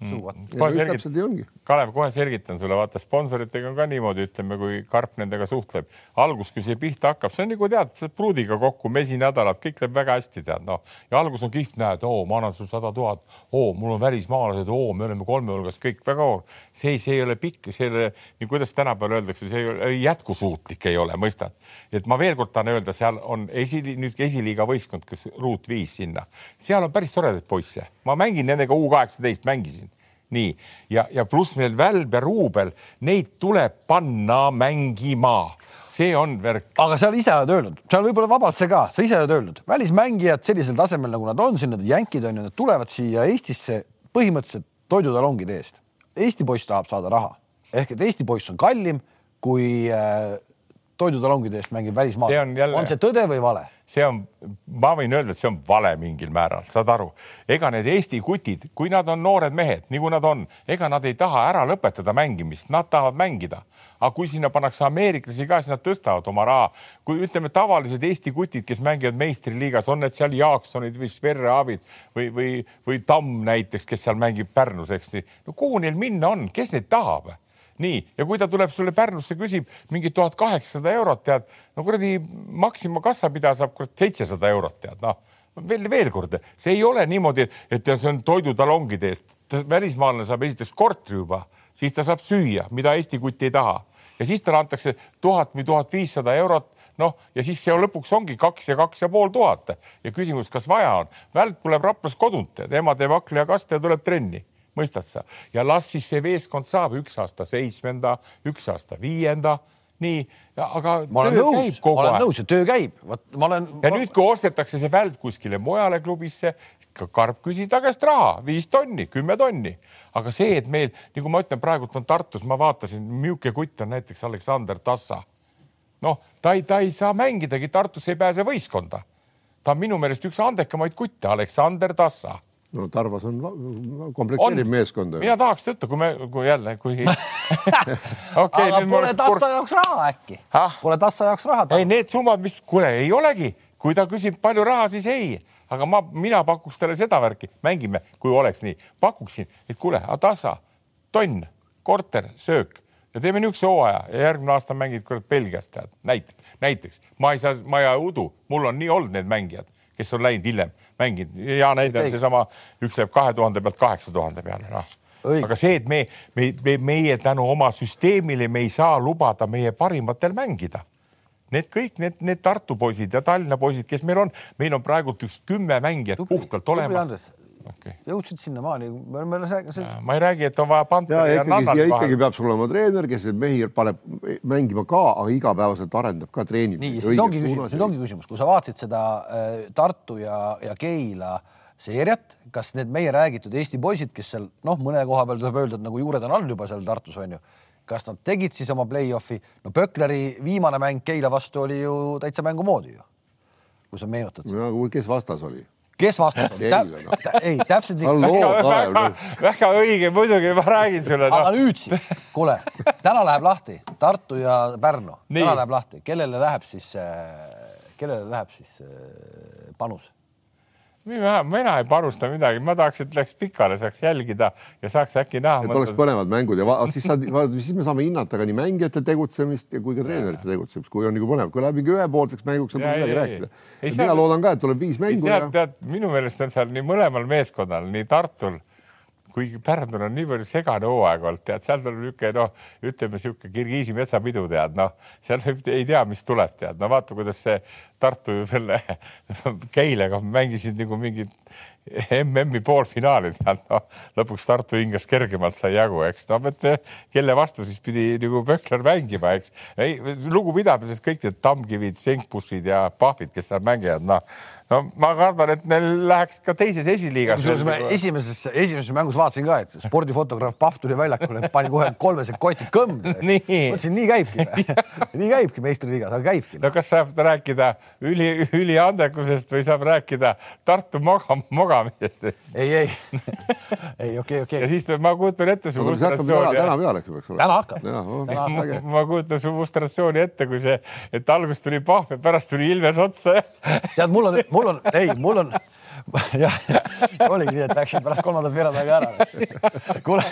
mm.. kohe selgitan, Kalev, kohe selgitan sulle, vaata sponsoritega on ka niimoodi, ütleme, kui Karp nendega suhtleb. algus, kui see pihta hakkab, see on nagu tead, sa pruudiga kokku mesinädalad, kõik läheb väga hästi, tead noh. ja algus on kihvt, näed, oo, ma annan sulle sada tuhat, oo, mul on välismaalased, oo, me oleme kolme hulgas kõik väga. see, see ei ole pikk, see ei ole, nii kuidas tänapäeval öeldakse, see ei ole jätkusuutlik, ei ole, mõistad. et ma veel kord tahan öelda, seal on esi, nüüd esiliiga võistkond, kes ruut viis sinna, seal on päris toredaid poisse, ma mängin nendega U kaheksateist, mängisin nii ja, ja pluss veel välb ja ruubel, neid tuleb panna mängima see on värk. aga sa ise oled öelnud, seal võib-olla vabalt see ka, sa ise oled öelnud, välismängijad sellisel tasemel, nagu nad on siin, need jänkid on ju, nad tulevad siia Eestisse põhimõtteliselt toidutalongide eest. Eesti poiss tahab saada raha ehk et Eesti poiss on kallim kui äh, toidutalongide eest mängib välismaal. on, jälle... on see tõde või vale? see on, ma võin öelda, et see on vale mingil määral, saad aru, ega need Eesti kutid, kui nad on noored mehed, nagu nad on, ega nad ei taha ära lõpetada mängimist, nad tahavad mängida. aga kui sinna pannakse ameeriklasi ka, siis nad tõstavad oma raha. kui ütleme, tavalised Eesti kutid, kes mängivad meistriliigas, on need seal Jaaksonid või Sverre Aavid või, või, või Tamm näiteks, kes seal mängib Pärnus, eks nii. no kuhu neil minna on, kes neid tahab? Nii, ja kui ta tuleb sulle Pärnusse, küsib mingi tuhat kaheksasada eurot, tead, no kuradi Maxima kassapidaja saab kurat seitsesada eurot, tead, noh veel, veel kord, see ei ole niimoodi, et see on toidutalongide eest. välismaalane saab esiteks korteri juba, siis ta saab süüa, mida Eesti kutt ei taha ja siis talle antakse tuhat või tuhat viissada eurot noh, ja siis see lõpuks ongi kaks ja kaks ja pool tuhat ja küsimus, kas vaja on. välk tuleb Raplas kodunt, ema teeb akli ja kaste ja tuleb trenni mõistad sa? ja las siis see meeskond saab üks aasta seitsmenda, üks aasta viienda, nii, aga ma töö nõus, käib kogu aeg. ma olen nõus ja töö käib, vot ma olen. ja nüüd, kui ostetakse see välk kuskile mujale klubisse, Karp küsis ta käest raha, viis tonni, kümme tonni, aga see, et meil, nagu ma ütlen, praegult on Tartus, ma vaatasin, milline kutt on näiteks Aleksander Tassa. noh, ta ei, ta ei saa mängidagi, Tartus ei pääse võistkonda. ta on minu meelest üks andekamaid kutte, Aleksander Tassa no Tarvas on, komplekteerib meeskonda. mina tahaks võtta, kui me, kui jälle, kui okay, aga pole Tassa jaoks raha äkki? Pole Tassa jaoks raha? ei, need summad, mis, kuule, ei olegi, kui ta küsib palju raha, siis ei, aga ma, mina pakuks talle seda värki, mängime, kui oleks nii, pakuksin, et kuule, Tassa, tonn, korter, söök. Ja teeme niisuguse hooaja ja järgmine aasta mängid kurat Belgias, tead, näiteks, näiteks. Ma ei saa, ma ei udu, mul on nii olnud need mängijad, kes on läinud hiljem mänginud. hea näide on seesama, üks läheb kahe tuhande pealt kaheksa tuhande peale, noh. aga see, et me, me, me, meie tänu oma süsteemile, me ei saa lubada meie parimatel mängida. Need kõik need, need Tartu poisid ja Tallinna poisid, kes meil on, meil on praegult üks kümme mängijat puhtalt olemas okei. jõudsid sinnamaani, me oleme see... ma ei räägi, et on vaja ja Panteri ja, ikkagi, ja ikkagi vahel. peab sul olema treener, kes neid mehi paneb mängima ka, aga igapäevaselt arendab ka treenib. nii, siis ongi küsimus, nüüd ongi küsimus, kui sa vaatasid seda äh, Tartu ja, ja Keila seeriat, kas need meie räägitud Eesti poisid, kes seal noh, mõne koha peal tuleb öelda, et nagu juured on all juba seal Tartus on ju, kas nad tegid siis oma play-off'i, no Pökleri viimane mäng Keila vastu oli ju täitsa mängu moodi ju, kui sa meenutad. no kes vastas oli? Kes vastas oli? Tä, ei, täpselt nii. Väga, väga õige, muidugi ma räägin sulle aga no.. nüüd siis, kuule, täna läheb lahti Tartu ja Pärnu, täna läheb lahti, kellele läheb siis, kellele läheb siis äh, panus? mina, mina ei panusta midagi, ma tahaks, et läheks pikale, saaks jälgida ja saaks äkki näha et oleks põnevad mängud ja vaat siis saad, siis me saame hinnata ka nii mängijate tegutsemist ja kui ka treenerite tegutsemist, kui on nagu põnev, kui läheb mingi ühepoolseks mänguks, pole midagi ei, rääkida. mina loodan ka, et tuleb viis mängu ja tead, minu meelest on seal nii mõlemal meeskonnal, nii Tartul kuigi Pärnul on nii palju segane hooaeg olnud, tead, seal tuleb niisugune noh, ütleme niisugune Kirgiisi metsapidu, tead, noh, seal võib, ei tea, mis tuleb, tead, no vaata, kuidas see Tartu ju selle Keilaga mängisid nagu mingit MM-i poolfinaali, tead, noh, lõpuks Tartu hingas kergemalt sai jagu, eks, no mõtle, kelle vastu siis pidi nagu Pökler mängima, eks. ei, lugupidamisest kõik need Tammkivid, Senkbussid ja Pahvid, kes seal mängivad, noh, no ma kardan, et neil läheks ka teises esiliigas. kusjuures ma esimeses, esimeses mängus vaatasin ka, et spordifotograaf Pahv tuli väljakule, pani kohe kolmesed kotid. Nii. mõtlesin, nii käibki, nii käibki meistriliigas, aga käibki. no kas saab rääkida üli, üliandekusest või saab rääkida Tartu moga, mogamisest? ei, ei, ei okei, okei ja. siis ma kujutan ette su hakkab täna, frustratsiooni. peale, eks ju peaks olema. täna hakkab, ma, ma kujutan su frustratsiooni ette, kui see, et alguses tuli Pahv ja pärast tuli Ilves otsa tead, mul on, mul on, ei, mul on jah, oligi nii, et läksin pärast kolmandat veerandaga ära. kuule,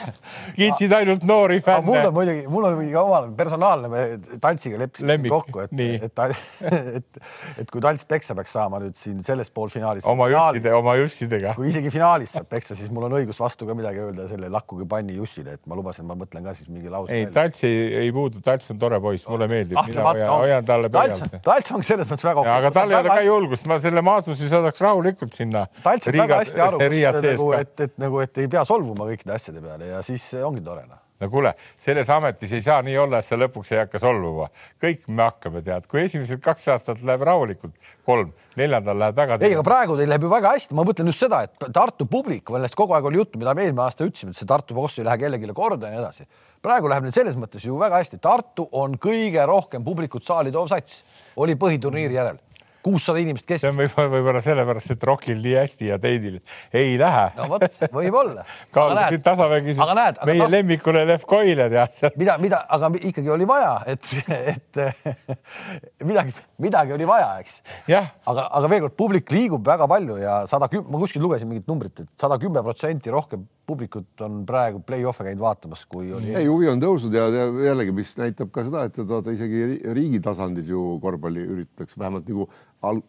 kiitsid ainult noori aga mul on fänne. muidugi, mul on muidugi omal personaalne, me Taltsiga leppisime kokku, et nii., et, et, et kui Talts peksa peaks saama nüüd siin selles poolfinaalis. oma jusside, oma jussidega. kui isegi finaalis saab peksa, siis mul on õigus vastu ka midagi öelda selle lakkuge panni Jussile, et ma lubasin, ma mõtlen ka siis mingi lause. ei, Talts ei, ei puudu, Talts on tore poiss, mulle meeldib, mina hoian, hoian talle pöialt., Talts on selles mõttes väga. aga tal ei ole ka julgust, ma selle Maasusi saadaks rahulikult sinna. Talts saab väga hästi aru, nagu, et, et nagu, et ei pea solvuma kõikide asjade peale ja siis ongi tore noh. no kuule, selles ametis ei saa nii olla, et sa lõpuks ei hakka solvuma. kõik me hakkame, tead, kui esimesed kaks aastat läheb rahulikult, kolm, neljandal läheb väga. ei, aga praegu teil läheb ju väga hästi, ma mõtlen just seda, et Tartu publik, millest kogu aeg oli juttu, mida me eelmine aasta ütlesime, et see Tartu boss ei lähe kellelegi korda ja nii edasi. praegu läheb neil selles mõttes ju väga hästi, Tartu on kõige rohkem publikut saali toov sats, oli põhiturniiri järel, kuussada inimest see keskel. on võib-olla võib-olla sellepärast, et Rockil nii hästi ja Teidil ei lähe no vot, võib-olla. kaalub tasavägi aga näed, meie noh, lemmikule Lev Koile tead seal. mida, mida, aga ikkagi oli vaja, et, et midagi, midagi oli vaja, eks. aga, aga veel kord, publik liigub väga palju ja sada kümme, ma kuskil lugesin mingit numbrit, et sada kümme protsenti rohkem publikut on praegu play-off'e käinud vaatamas, kui oli. ei, huvi on tõusnud ja ja jällegi, mis näitab ka seda, et vaata isegi ri- riigi tasandil ju korvpalli üritatakse vähemalt nagu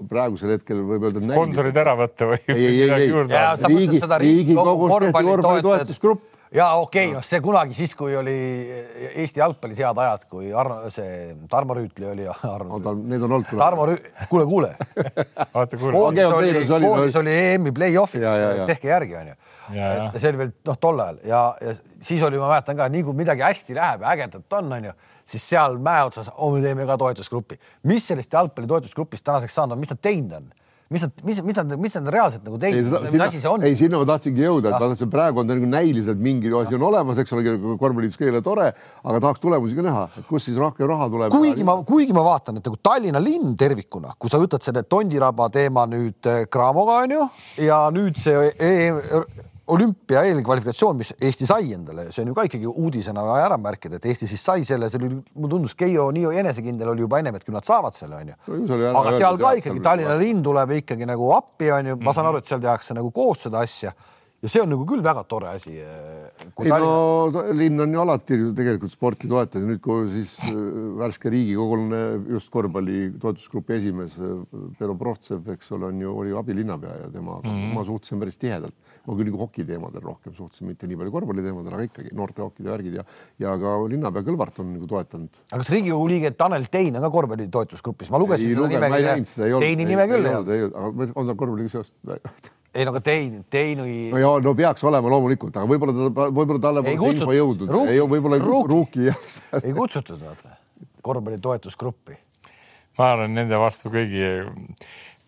praegusel hetkel võib öelda. sponsorid ära võtta või Ei, ei, ei, ei. Riigi- Riigikogus Riigikogu tehti korvpalli korvpalli toetajad toetusgrupp. ja okei okay,, noh, see kunagi siis, kui oli Eesti jalgpallis head ajad, kui Arno, see Tarmo Rüütli oli ja Arno. Need on olnud kunagi. Tarmo Rüü-, kuule, kuule. vaata kuule, koondis Okei, oli oli- EM-i play-off'is Ja, ja,, ja. tehke järgi, onju. Et see oli veel noh, tol ajal ja, ja siis oli, ma mäletan ka, nii kui midagi hästi läheb ja ägedat on, onju, siis seal mäe otsas oh,, me teeme ka toetusgrupi. mis sellest jalgpalli toetusgrupist tänaseks saanud on, mis nad teinud on? mis nad, mis, mis nad, mis nad reaalselt nagu ei, teinud, mis asi see on? ei, sinna ma tahtsingi jõuda, et vaata, see praegu on nagu näiliselt mingi asi on olemas, eks ole, korvpalliidus kõigile tore, aga tahaks tulemusi ka näha, et kust siis rohkem raha tuleb. kuigi ma, kuigi ma vaatan, et nagu Tallinna linn tervikuna, kui sa võtad selle Tondiraba teema nüüd äh, Craamoga onju ja nüüd see e olümpia eelkvalifikatsioon, mis Eesti sai endale, see on ju ka ikkagi uudisena vaja ära märkida, et Eesti siis sai selle, see oli, mulle tundus, Keijo nii enesekindel oli juba ennem, et küll nad saavad selle onju aga seal ka ikkagi Tallinna linn tuleb ikkagi nagu appi onju, ma saan aru, et seal tehakse nagu koos seda asja ja see on nagu küll väga tore asi. ei no linn on ju alati ju tegelikult sporti toetanud, nüüd kui siis äh, värske riigikogulane just korvpalli toetusgrupi esimees äh, Pero Provtsev, eks ole, on ju, oli ju abilinnapea ja temaga mm -hmm. ma suhtlesin päris tihedalt. ma küll nagu hokiteemadel rohkem suhtlesin, mitte nii palju korvpalliteemadel, aga ikkagi noorte hokid ja värgid ja, ja ka linnapea Kõlvart on nagu toetanud. aga kas Riigikogu liige Tanel Tein on ka korvpalli toetusgrupis, ma lugesin ei seda, ei, olnud. Teini nime küll ei olnud. on tal korvpalliga seost? ei no aga Tein, Teinui no ja no peaks olema loomulikult, aga võib-olla ta, võib-olla talle Ei pole see info jõudnud, ei võib-olla Ruuki. Ei kutsutud vaata korvpalli toetusgruppi. ma olen nende vastu kõigi,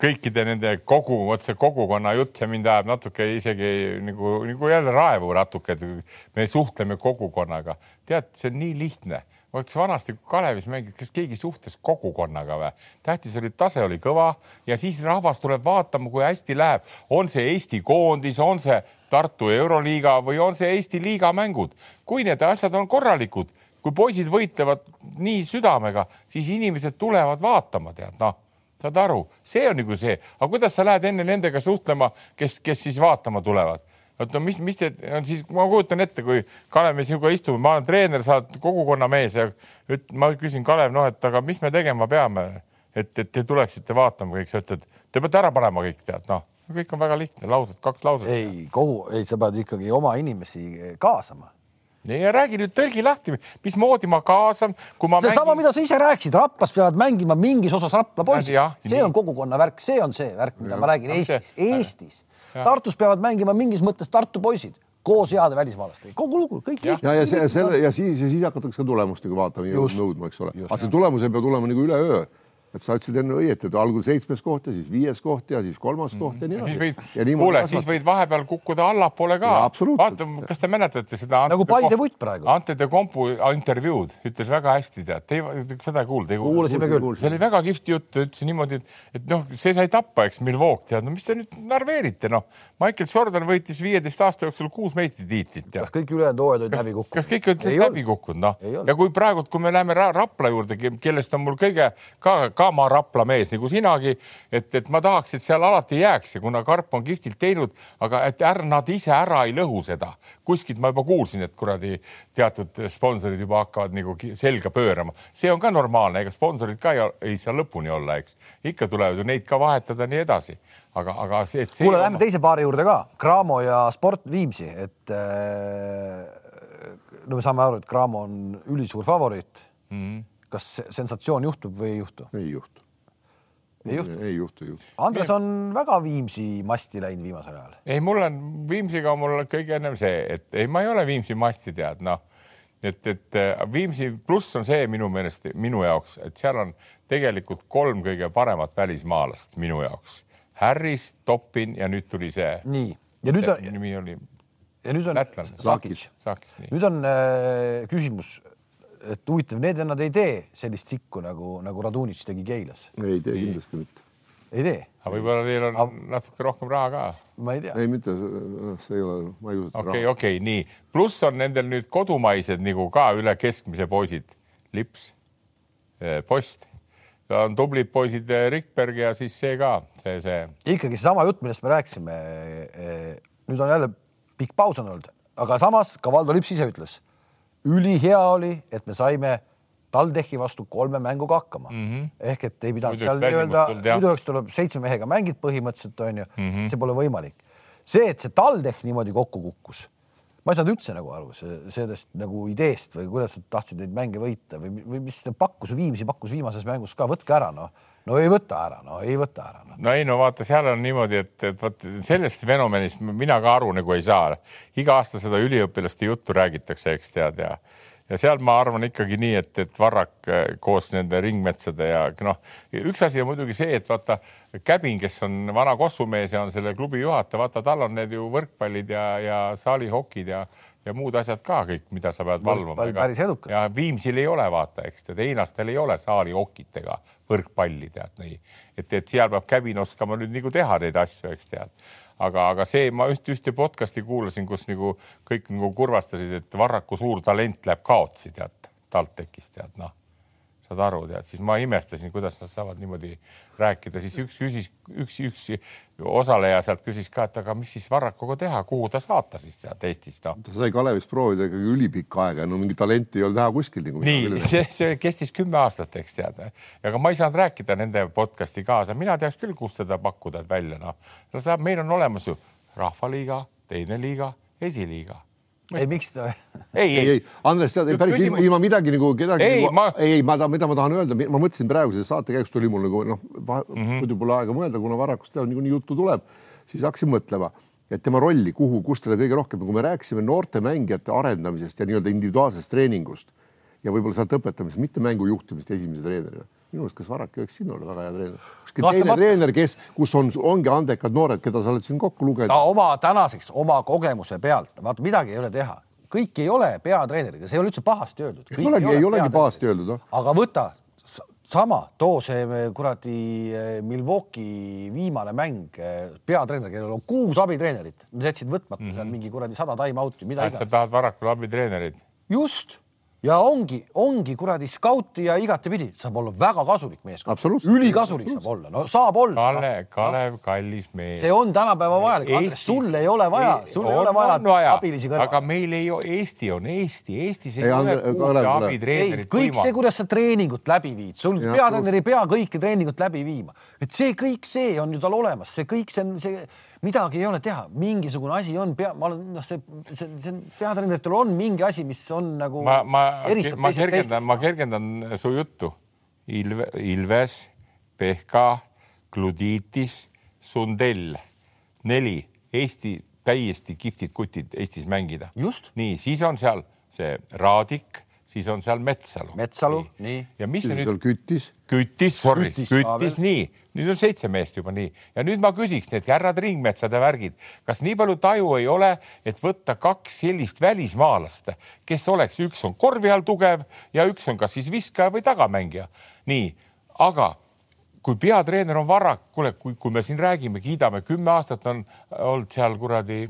kõikide nende kogu, vot see kogukonna jutt, see mind ajab natuke isegi nagu, nagu jälle raevu natuke, et me suhtleme kogukonnaga. tead, see on nii lihtne vot vanasti kui Kalevis mängis, kas keegi suhtles kogukonnaga või? tähtis oli, tase oli kõva ja siis rahvas tuleb vaatama, kui hästi läheb, on see Eesti koondis, on see Tartu Euroliiga või on see Eesti liiga mängud. kui need asjad on korralikud, kui poisid võitlevad nii südamega, siis inimesed tulevad vaatama, tead noh saad aru, see on nagu see, aga kuidas sa lähed enne nendega suhtlema, kes, kes siis vaatama tulevad? Vot no mis, mis te, siis ma kujutan ette, kui Kalev, me sinuga istume, ma olen treener, sa oled kogukonna mees ja üt, ma küsin Kalev, noh, et aga mis me tegema peame, et, et te tuleksite vaatama kõik, sa ütled, te peate ära panema kõik, tead, noh, kõik on väga lihtne, laused, kaks lauset. ei, kogu, ei, sa pead ikkagi oma inimesi kaasama. ja räägi nüüd tõlgi lahti, mismoodi ma kaasan, kui ma seesama mängin..., mida sa ise rääkisid, Raplas peavad mängima mingis osas Rapla poisid see nii. on kogukonna värk, see on see värk, mida ma räägin see- Eestis, Eestis. Tartus peavad mängima mingis mõttes Tartu poisid koos heade välismaalastega, kogu lugu, kõik Jah. lihtne. ja, ja see, selle ja siis ja siis hakatakse ka tulemustega vaatama ja nõudma, eks ole. Aga see tulemus ei pea tulema nagu üleöö. Et sa ütlesid enne õieti, et algul seitsmes koht ja siis viies koht ja siis kolmas koht ja nii siis võid edasi., kuule, siis võid vahepeal kukkuda allapoole ka vaata, kas te mäletate seda? Nagu Paide vutt praegu. Ante de Kompu intervjuud ütles väga hästi, tead, te ei- seda ei kuulnud, kuulasime küll. see oli väga kihvt jutt, ta ütles niimoodi, et, et noh, see sai tappa, eks, Milwaukee tead, no mis te nüüd narveerite, noh. Michael Jordan võitis viieteist aasta jooksul kuus meistritiitlit, kas. kõik ülejäänud hooajad olid kas, läbi kukkunud? kas kõik on Ei läbi kukkunud, noh ja kui praegu, kui me läheme Ra Rapla juurde, kellest on mul kõige ka, ka ma Rapla mees nagu sinagi, et, et ma tahaks, et seal alati jääks ja kuna Karp on kihvtilt teinud, aga et ära nad ise ära ei lõhu seda. kuskilt ma juba kuulsin, et kuradi teatud sponsorid juba hakkavad nagu selga pöörama, see on ka normaalne, ega sponsorid ka ei, ei saa lõpuni olla, eks ikka tulevad ju neid ka vahetada, nii edasi, aga, aga see, et see kuule, lähme teise paari juurde ka, Cramo ja Sport Viimsi, et äh, no me saame aru, et Cramo on ülisuur favoriit mm. -hmm. Kas se- sensatsioon juhtub või ei juhtu? ei juhtu. ei juhtu. ei juhtu, ei juhtu. Andres on väga Viimsi masti läinud viimasel ajal. ei, mul on Viimsiga on mul kõige ennem see, et ei, ma ei ole Viimsi masti tead, noh, et, et äh, Viimsi pluss on see minu meelest minu jaoks, et seal on tegelikult kolm kõige paremat välismaalast minu jaoks. Harris, Toppin ja nüüd tuli see. nii, ja nüüd on, nimi oli ja nüüd on lätlane. Sakic. Nüüd on äh, küsimus, et huvitav, need vennad ei tee sellist sikku nagu, nagu Radunitš tegi Keilas, ei tee kindlasti mitte. ei tee, aga võib-olla neil on natuke rohkem raha ka. Ma ei tea. ei mitte, see ei ole, ma ei usu, okei, okei, nii. Pluss on nendel nüüd kodumaised nagu ka üle keskmise poisid, Lips, Post, on tublid poisid, Rikberg ja siis see ka see, see. Ikkagi seesama jutt, millest me rääkisime. nüüd on jälle pikk paus on olnud, aga samas ka Valdo Lips ise ütles, ülihea oli, et me saime TalTechi vastu kolme mänguga hakkama mm. -hmm. ehk et ei pidanud seal nii-öelda muidu oleks tuleb seitsme mehega mängid põhimõtteliselt onju mm, -hmm. see pole võimalik. see, et see TalTech niimoodi kokku kukkus, ma ei saanud üldse nagu aru sellest nagu ideest või kuidas nad tahtsid neid mänge võita või, või mis pakkus, Viimsi pakkus viimases mängus ka, võtke ära noh, no ei võta ära, no ei võta ära no.. no ei no vaata, seal on niimoodi, et, et vot sellest fenomenist mina ka aru nagu ei saa. iga aasta seda üliõpilaste juttu räägitakse, eks tead ja ja seal ma arvan ikkagi nii, et, et Varrak eh, koos nende ringmetsade ja noh, üks asi on muidugi see, et vaata Käbin, kes on vana kossumees ja on selle klubi juhataja, vaata tal on need ju võrkpallid ja, ja saalihokid ja ja muud asjad ka kõik, mida sa pead valvama. Päris edukas. ja Viimsil ei ole, vaata, eks tead, Einastel ei ole saalihokit ega võrkpalli tead nii, et, et seal peab käbin oskama nüüd nagu teha neid asju, eks tead. aga, aga see, ma üht ühte podcast'i kuulasin, kus nagu kõik nagu kurvastasid, et Varraku suur talent läheb kaotsi, tead, TalTechis tead noh saad aru, tead, siis ma imestasin, kuidas nad saavad niimoodi rääkida, siis üks küsis, üks, üks osaleja sealt küsis ka, et aga mis siis Varrakuga teha, kuhu ta saata siis tead Eestist noh. ta sai Kalevis proovida ikkagi ülipikka aega no mingit talenti ei olnud näha kuskil nagu. nii, see, see kestis kümme aastat, eks tead. aga ma ei saanud rääkida nende podcast'i kaasa, mina teaks küll, kust seda pakkuda välja, noh. no saab, meil on olemas ju Rahvaliiga, teine liiga, esiliiga. ei, miks ta, ei, ei, ei, Andres, tead, Nüüd päris küsimus- ilma, midagi nagu kedagi Ei, nagu, ma- ei, ma tahan, mida ma tahan öelda, ma mõtlesin praegu selle saate käigus tuli mul nagu noh, Mhm. muidu pole aega mõelda, kuna varakult tead niikuinii juttu tuleb, siis hakkasin mõtlema, et tema rolli, kuhu, kus teda kõige rohkem, kui me rääkisime noorte mängijate arendamisest ja nii-öelda individuaalsest treeningust ja võib-olla sealt õpetamisest, mitte mängu juhtimist esimese treenerina. Minu arust, kas Varrak ei oleks sinu väga hea treener? ükski teine treener, kes, kus on, ongi andekad noored, keda sa oled siin kokku lugenud. ta oma tänaseks, oma kogemuse pealt, vaata midagi ei ole teha kõik ei ole peatreenerid ja see ei ole üldse pahasti öeldud. ei olegi, ei olegi pahasti öeldud, noh. aga võta sama, too see kuradi eh, Milwaukee viimane mäng, eh, peatreener, kellel on kuus abitreenerit, nad jätsid võtmata mm -hmm. seal mhm. mingi kuradi sada time-out'i, mida iganes. sa tahad Varrakule abitreenereid? just ja ongi, ongi kuradi skauti ja igatepidi saab olla väga kasulik meeskond. ülikasulik saab olla, no saab olla. Kalle, Kalev no., kallis mees. see on tänapäeva vajalik, Andres, sul ei ole vaja, sul ei ole vaja, vaja abilisi kõrval. aga meil ei Eesti on Eesti, Eestis ei, ei ole kuute abitreenerit. kõik see, kuidas sa treeningut läbi viid, sul peatreener ei pea kõike treeningut läbi viima, et see kõik see on ju tal olemas, see kõik see on see midagi ei ole teha, mingisugune asi on pea, ma olen noh, see, see, see peatreeneritel on mingi asi, mis on nagu. ma, ma, ma kergendan, ma kergendan su juttu. Ilve, Ilves, Pehka, Gluditis, Sundell, neli Eesti täiesti kihvtid kutid Eestis mängida. nii, siis on seal see Raadik siis on seal Metsalu. Metsalu, nii, nii.. ja mis siis nüüd? Kütis. Kütis, sorry, Kütis, kütis, nii, nüüd on seitse meest juba nii ja nüüd ma küsiks need härrad ringmetsade värgid, kas nii palju taju ei ole, et võtta kaks sellist välismaalast, kes oleks, üks on korvi all tugev ja üks on kas siis viskaja või tagamängija. nii, aga kui peatreener on Varrak, kuule, kui, kui me siin räägime, kiidame, kümme aastat on olnud seal kuradi.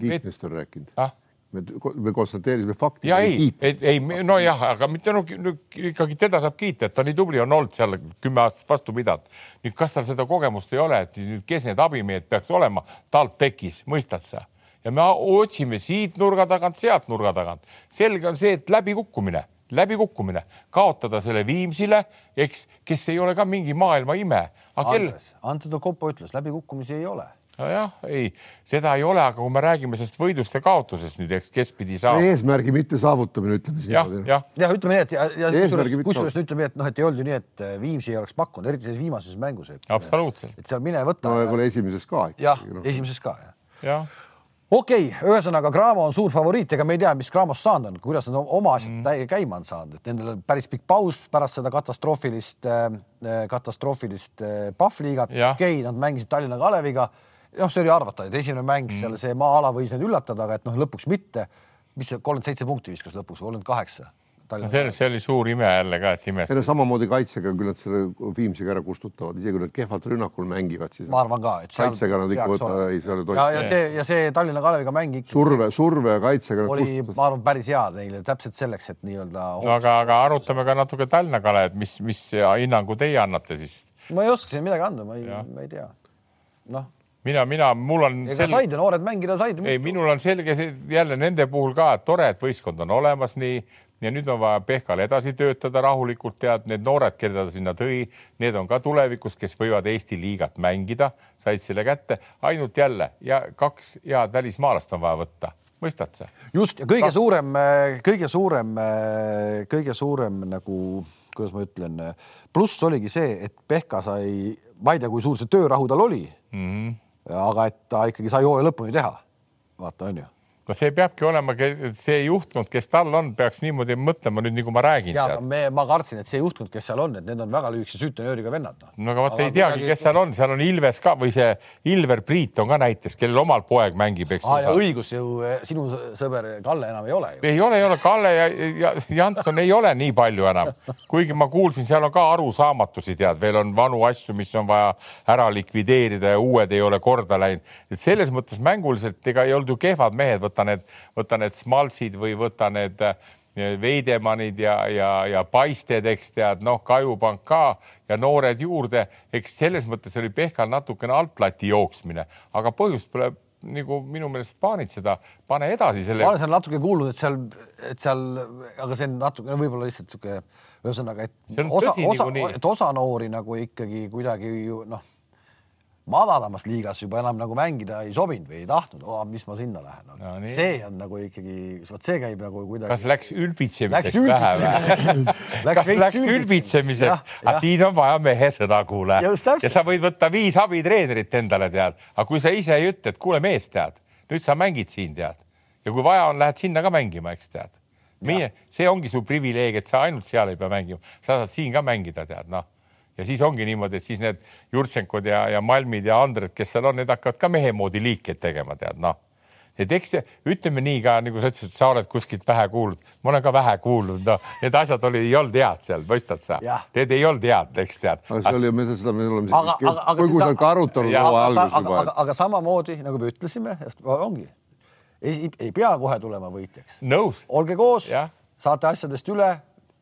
kiitmist on rääkinud ah? Me, me konstateerisime fakti. ja ei, ei, ei, nojah, aga mitte no, no ikkagi teda saab kiita, et ta nii tubli on olnud seal kümme aastat vastu pidanud. nüüd, kas tal seda kogemust ei ole, et nüüd, kes need abimehed peaks olema, talt tekkis, mõistad sa? ja me otsime siit nurga tagant, sealt nurga tagant. selge on see, et läbikukkumine, läbikukkumine, kaotada selle Viimsile, eks, kes ei ole ka mingi maailma ime. Andres Anto Kopo ütles, läbikukkumisi ei ole nojah, ei, seda ei ole, aga kui me räägime sellest võidust ja kaotusest nüüd, eks, kes pidi saama. eesmärgi mittesaavutamine, ütleme siis. jah, jah. jah, ütleme nii, et ja, ja kusjuures, kusjuures ütleme nii, et noh, et ei olnud ju nii, et äh, Viimsi ei oleks pakkunud, eriti selles viimases mängus, absoluutselt. et seal mine võta. no ja kuule esimeses ka. jah no., esimeses ka jah. jah okei okay,, ühesõnaga Cramo on suur favoriit, ega me ei tea, mis Cramost saanud on, kuidas nad oma asjad mm. täiega käima on saanud, et nendel on päris pikk paus pärast seda katastroofilist äh,, katastroofilist äh, Pahvliigat. okei okay,, nad mängisid Tallinna Kaleviga noh, see oli arvata, et esimene mäng mm. seal see maa-ala võis neid üllatada, aga et noh, lõpuks mitte. mis see kolmkümmend seitse punkti viskas lõpuks, kolmkümmend kaheksa. No see, see oli suur ime jälle ka, et imestada. samamoodi kaitsega, küll nad selle Viimsiga ära kustutavad, isegi kui nad kehvalt rünnakul mängivad, siis. ma arvan ka, et. kaitsega nad ikka võtavad, ei seal ei tohi. ja, ja see ja see Tallinna Kaleviga mäng ikka. surve, surve ja kaitsega. oli, ma arvan, päris hea neile täpselt selleks, et nii-öelda no,. aga, aga arutame ka natuke Tallinna Kalev, mis, mis hinnangu teie annate siis? ma ei oska siin midagi anda, ma ei, ma ei tea. noh mina, mina, mul on. ega selge... said ju noored mängida, said. ei, minul on selge jälle nende puhul ka, et tore, et võistkond on olemas nii ja nüüd on vaja Pehkal edasi töötada rahulikult, tead, need noored, keda ta sinna tõi, need on ka tulevikus, kes võivad Eesti liigat mängida, said selle kätte, ainult jälle ja kaks head välismaalast on vaja võtta, mõistad sa? just ja kõige kaks... suurem, kõige suurem, kõige suurem nagu, kuidas ma ütlen, pluss oligi see, et Pehka sai, ma ei tea, kui suur see töörahu tal oli mm. -hmm aga et ta ikkagi sai hooaja lõpuni teha. vaata, on ju no see peabki olema, see juhtkond, kes tal on, peaks niimoodi mõtlema nüüd, nagu ma räägin. ja, me, ma kartsin, et see juhtkond, kes seal on, et need on väga lühikese süütenööriga vennad no.. no aga vaata ei teagi midagi..., kes seal on, seal on Ilves ka või see Ilver Priit on ka näiteks, kellel omal poeg mängib, eks. õigus ju, eh, sinu sõber Kalle enam ei ole ju. ei ole, ei ole, Kalle ja, ja Janson ei ole nii palju enam, kuigi ma kuulsin, seal on ka arusaamatusi, tead, veel on vanu asju, mis on vaja ära likvideerida ja uued ei ole korda läinud. et selles mõttes mänguliselt ega ei olnud ju kehvad mehed võta need, võta need Smaltsid või võta need eh, Veidemannid ja, ja, ja Paisted, eks tead, noh, Kajupank ka ja noored juurde, eks selles mõttes oli Pehkal natukene altlati jooksmine, aga põhjust pole nagu minu meelest paanitseda, pane edasi selle. ma olen seal natuke kuulnud, et seal, et seal, aga see on natuke võib-olla lihtsalt niisugune, ühesõnaga, et osa, osa, et osa noori nagu ikkagi kuidagi ju noh madalamas liigas juba enam nagu mängida ei sobinud või ei tahtnud oh,, mis ma sinna lähen no,. No nii. see on nagu ikkagi, vot see käib nagu kuidagi. kas läks ülbitsemiseks vähe või? kas läks ülbitsemiseks. aga siin on vaja mehe sõna, kuule. Ja sa võid võtta viis abitreenerit endale, tead, aga kui sa ise ei ütle, et kuule mees, tead, nüüd sa mängid siin, tead, ja kui vaja on, lähed sinna ka mängima, eks tead. meie, see ongi su privileeg, et sa ainult seal ei pea mängima, sa saad siin ka mängida, tead, noh ja siis ongi niimoodi, et siis need Jurtšenkod ja, ja Malmid ja Andred, kes seal on, need hakkavad ka mehe moodi liikeid tegema, tead noh. et eks see- ütleme nii ka nagu sa ütlesid, sa oled kuskilt vähe kuulnud, ma olen ka vähe kuulnud, noh, need asjad olid, ei olnud head seal, mõistad sa? Need ei olnud head, eks tead. aga see oli, me seda, me oleme sa ka arutanud aga, alguses juba aga, samamoodi nagu me ütlesime, ongi, ei, ei pea kohe tulema võitjaks, olge koos saate asjadest üle,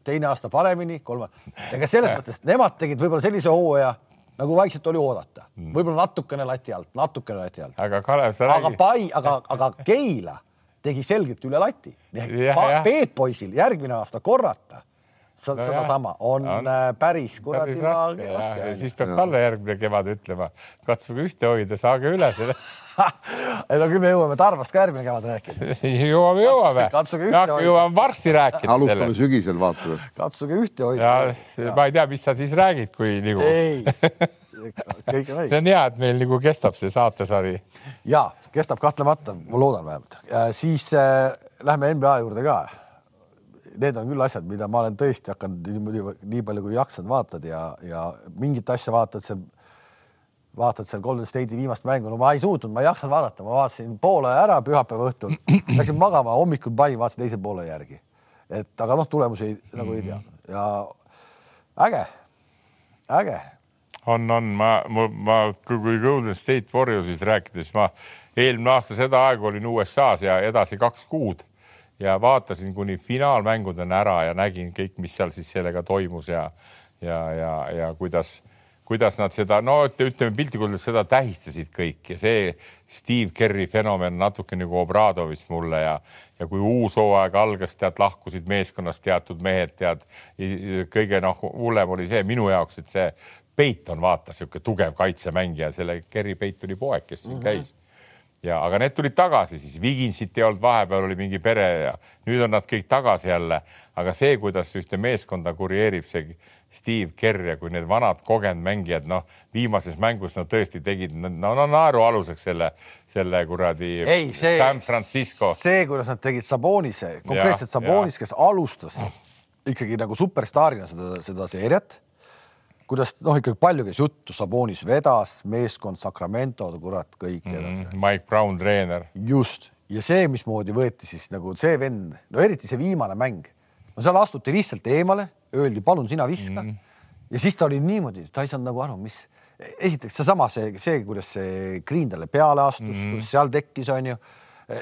teine aasta paremini, kolmas. ega selles mõttes nemad tegid võib-olla sellise hooaja nagu vaikselt oli oodata, Mm. võib-olla natukene lati alt, natukene lati alt, aga Kalev, sa aga räägi. Pai, aga, aga Keila tegi selgelt üle lati. Jah, jah. Peep poisil järgmine aasta korrata No no, sedasama on, On. on päris kuradi raske siis peab talle järgmine kevad ütlema, katsuge ühte hoida, saage üle selle. ei no küll me jõuame Tarvast ka järgmine kevad rääkida, jõuame, jõuame. Katsuge ühte hoida. jõuame varsti rääkida alustame sellest. sügisel, vaatame. katsuge ühte hoida ja. ma ei tea, mis sa siis räägid, kui nagu, ei, kõik on õige see on hea, et meil nagu kestab see saatesari. ja kestab kahtlemata, ma loodan vähemalt. siis äh, lähme NBA juurde ka. Need on küll asjad, mida ma olen tõesti hakanud niimoodi nii palju kui jaksan vaatad ja, ja mingit asja vaatad seal, vaatad seal Golden State'i viimast mängu, no ma ei suutnud, ma ei jaksanud vaadata, ma vaatasin poole ära pühapäeva õhtul, läksin magama, hommikul panin, vaatasin teise poole järgi. et aga noh, tulemusi ei, nagu ei teadnud ja äge, äge. On, on, ma, ma, ma, kui Golden State Warriorsist rääkida, siis ma eelmine aasta seda aega olin USA-s ja edasi kaks kuud ja vaatasin kuni finaalmängudeni ära ja nägin kõik, mis seal siis sellega toimus ja, ja, ja, ja kuidas, kuidas nad seda, no ütleme piltlikult öeldes seda tähistasid kõik ja see Steve Kerri fenomen natuke nagu Obradovist mulle ja, ja kui uus hooaeg algas, tead, lahkusid meeskonnast teatud mehed, tead, kõige noh, hullem oli see minu jaoks, et see Peiton vaata, niisugune tugev kaitsemängija, selle Kerry Peitoni poeg, kes siin mm -hmm. käis ja aga need tulid tagasi siis, Viginsit ei olnud, vahepeal oli mingi pere ja nüüd on nad kõik tagasi jälle, aga see, kuidas ühte meeskonda kureerib see Steve Kerr ja kui need vanad kogenud mängijad, noh, viimases mängus nad tõesti tegid, no, no naerualuseks selle, selle kuradi San Francisco. see, kuidas nad tegid Sabonise, konkreetselt Sabonis, kes alustas ikkagi nagu superstaarina seda, seda seeriat. kuidas noh, ikkagi palju käis juttu, Sabonis vedas, meeskond Sacramento, kurat, kõik mm Mhm. edasi. Mike Brown treener, just ja see, mismoodi võeti siis nagu see vend, no eriti see viimane mäng, no seal astuti lihtsalt eemale, öeldi, palun sina viska mm. -hmm. ja siis ta oli niimoodi, ta ei saanud nagu aru, mis, esiteks seesama see, see, kuidas see Green talle peale astus mm, -hmm. kuidas seal tekkis, onju.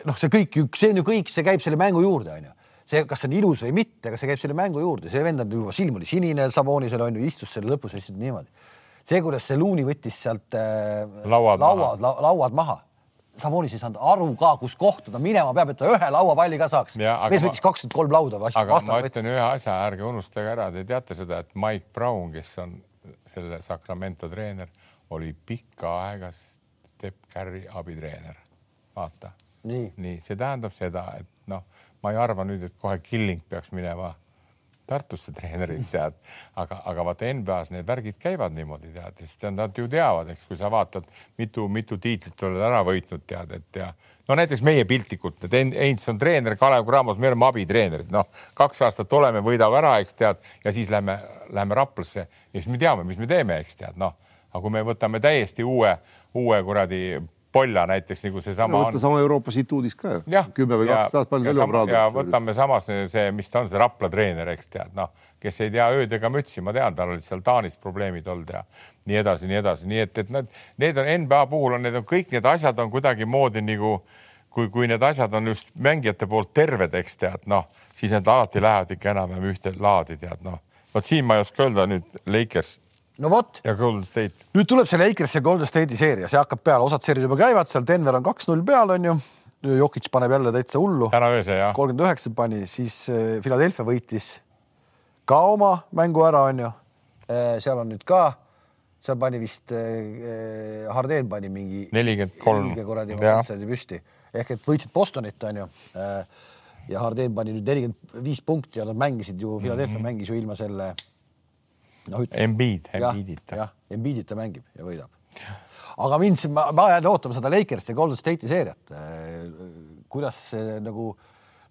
noh, see kõik, see on ju kõik, see käib selle mängu juurde, onju see, kas see on ilus või mitte, aga see käib selle mängu juurde, see vend on juba silm oli sinine Sabonisel onju, istus selle lõpus lihtsalt niimoodi. see, kuidas see Looney võttis sealt äh, Lauad maha. lauad, la, lauad maha. Sabonis ei saanud aru ka, kus kohta ta minema peab, et ta ühe lauapalli ka saaks. Mees võttis kakskümmend kolm lauda. aga ma ütlen ühe asja, ärge unustage ära, te teate seda, et Mike Brown, kes on selle Sacramento treener, oli pikka aega Step Curry abitreener. vaata, nii, nii see tähendab seda, et noh, ma ei arva nüüd, et kohe Killing peaks minema Tartusse treeneriks, tead, aga, aga vaata NBA-s need värgid käivad niimoodi, tead, sest nad ju teavad, eks, kui sa vaatad, mitu, mitu tiitlit oled ära võitnud, tead, et ja no näiteks meie piltlikult, et Ein- Heinz on treener, Kalev Cramos, me oleme abitreenerid, noh, kaks aastat oleme, võidame ära, eks tead, ja siis lähme, lähme Raplasse ja siis me teame, mis me teeme, eks tead, noh, aga kui me võtame täiesti uue, uue kuradi polla näiteks nagu seesama no on võtta sama Euroopa situudist ka. Ju kümme või kaksteist aastat palju ja, palju sama- ja praadu. võtame samas see, mis ta on, see Rapla treener, eks tead, noh, kes ei tea ööd ega mütsi, ma tean, tal olid seal Taanist probleemid olnud ja nii edasi, nii edasi, nii et, et need, need on NBA puhul on need on kõik need asjad on kuidagimoodi nagu kui, kui need asjad on just mängijate poolt terved, eks tead, noh, siis need alati lähevad ikka enam-vähem ühte laadi, tead, noh, vot siin ma ei oska öelda nüüd Lakers no vot, ja Golden State. nüüd tuleb see Lakers ja Golden State'i seeria, see hakkab peale, osad seeriad juba käivad seal, Denver on kaks-null peal, onju. Jokic paneb jälle täitsa hullu, täna öösel jah, kolmkümmend üheksa pani, siis äh, Philadelphia võitis ka oma mängu ära, onju. seal on nüüd ka seal pani vist äh, Harden pani mingi nelikümmend kolm. kuradi püsti ehk et võitsid Bostonit onju äh, ja Harden pani nüüd nelikümmend viis punkti ja nad mängisid ju, Philadelphia mm -hmm. mängis ju ilma selle noh. Embiid, Embiidita. jah, Embiidita mängib ja võidab. aga mind, ma, ma jään ootama seda Lakersi ja Golden State'i seeriat. kuidas see nagu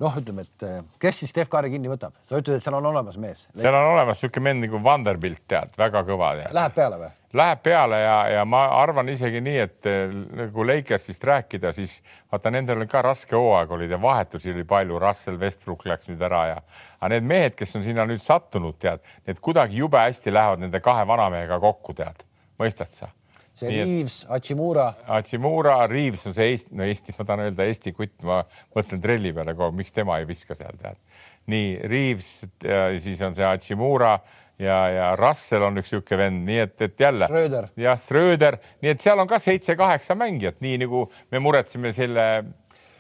noh, ütleme, et eh, kes siis Steph Curry kinni võtab, sa ütled, et seal on olemas mees. seal on olemas niisugune mees nagu Vanderbilt, tead, väga kõva. Läheb peale või? Läheb peale ja, ja ma arvan isegi nii, et eh, nagu Lakersist rääkida, siis vaata, nendel on ka raske hooaeg olid ja vahetusi oli palju. Russell Westbrook läks nüüd ära ja, aga need mehed, kes on sinna nüüd sattunud, tead, need kuidagi jube hästi lähevad nende kahe vanamehega kokku, tead, mõistad sa see Nii Reaves, Hachimura. Hachimura, Reaves on see Eesti, no Eesti, ma tahan öelda Eesti kutt, ma mõtlen trelli peale kogu aeg, miks tema ei viska seal tead. nii Reaves, siis on see Hachimura ja, ja Russell on üks niisugune vend, nii et, et jälle. jah, Schröder, nii et seal on ka seitse-kaheksa mängijat, nii nagu me muretseme selle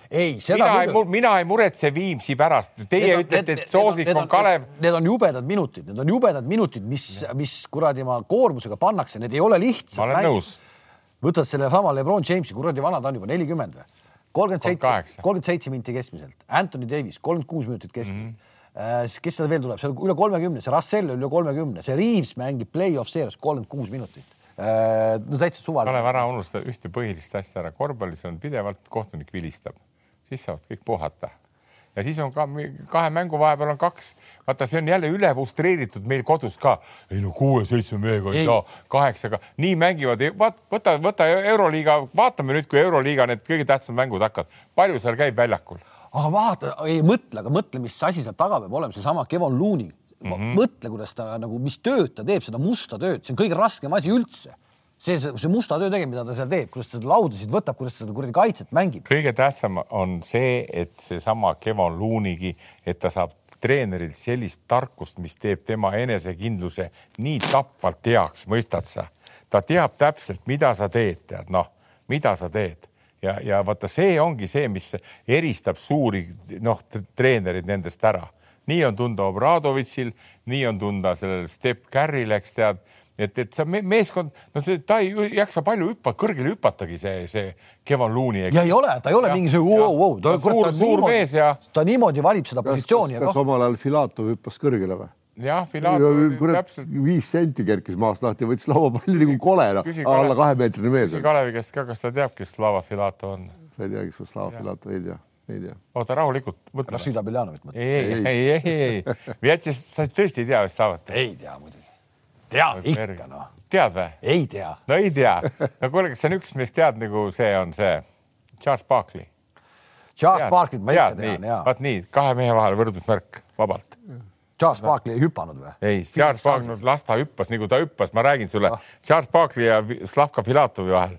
ei, seda mina muidu... ei, mina ei muretse Viimsi pärast. Teie need, ütlete, et soosik on, on Kalev. Need on jubedad minutid, need on jubedad minutid, mis, mis kuradi ma koormusega pannakse, need ei ole lihtsad. ma olen nõus. võtad sellesama Lebron Jamesi, kuradi vana ta on juba nelikümmend või? kolmkümmend seitse, kolmkümmend seitse minti keskmiselt, Anthony Davis kolmkümmend kuus minutit keskmiselt mm. -hmm. kes seda veel tuleb, seal üle kolmekümne, see Russell üle kolmekümne, see Reaves mängib play-off seerias kolmkümmend kuus minutit äh, no täitsa suvaline. Kalev, ära unusta ühte põhilist asja ära, korvpallis on pidevalt kohtunik vilistab siis saavad kõik puhata ja siis on ka kahe mängu vahepeal on kaks, vaata, see on jälle üle frustreeritud meil kodus ka. ei no kuue-seitsme mehega ei saa, kaheksaga, nii mängivad, vaat võta, võta Euroliiga, vaatame nüüd, kui Euroliiga need kõige tähtsamad mängud hakkavad, palju seal käib väljakul. aga vaata, ei mõtle, aga mõtle, mis asi seal taga peab olema, seesama Kevon Looney mm. -hmm. mõtle, kuidas ta nagu, mis tööd ta teeb, seda musta tööd, see on kõige raskem asi üldse see, see, musta töö tegemine, mida ta seal teeb, kuidas ta seda laudasid võtab, kuidas seda kuradi kaitset mängib. kõige tähtsam on see, et seesama Kevon Loonigi, et ta saab treenerilt sellist tarkust, mis teeb tema enesekindluse nii tapvalt heaks, mõistad sa? ta teab täpselt, mida sa teed, tead noh, mida sa teed ja, ja vaata, see ongi see, mis eristab suuri noh, treenerid nendest ära. nii on tunda Obradovitšil, nii on tunda sellel Step Carril, eks tead et, et see meeskond, no see, ta ei jaksa palju hüppa, kõrgele hüpatagi, see, see Kevon Looney. ja ei ole, ta ei ole mingisugune wow, wow. ta, suur, suur mees ja. ta niimoodi valib seda positsiooni. kas, kas omal ajal Filatov hüppas kõrgele või? jah, Filatov täpselt. viis senti kerkis maast lahti, võttis lauapalli nagu kole, alla kahemeetrine mees. küsi Kalevi käest ka, kas ta teab, kes Slava Filatov on? sa ei tea, kes on Slava Filatov, ei tea ei tea. oota rahulikult, mõtle. Rashida Beljanovit mõtled? ei, ei, ei, ei, ei, ei. Sa tõesti ei tea vist Slavat? ei tea muidugi tean ikka noh. tead või? ei tea. no ei tea. no kuule, kas see on üks, mis tead nagu see on see Charles Barkley? Charles Barkley't ma ikka tean ja. vaat nii, kahe mehe vahel võrdusmärk vabalt. Charles Barkley ei hüpanud või? ei, Charles Barkley, las ta hüppas, nagu ta hüppas, ma räägin sulle ah., Charles Barkley ja Slavka Filatovi vahel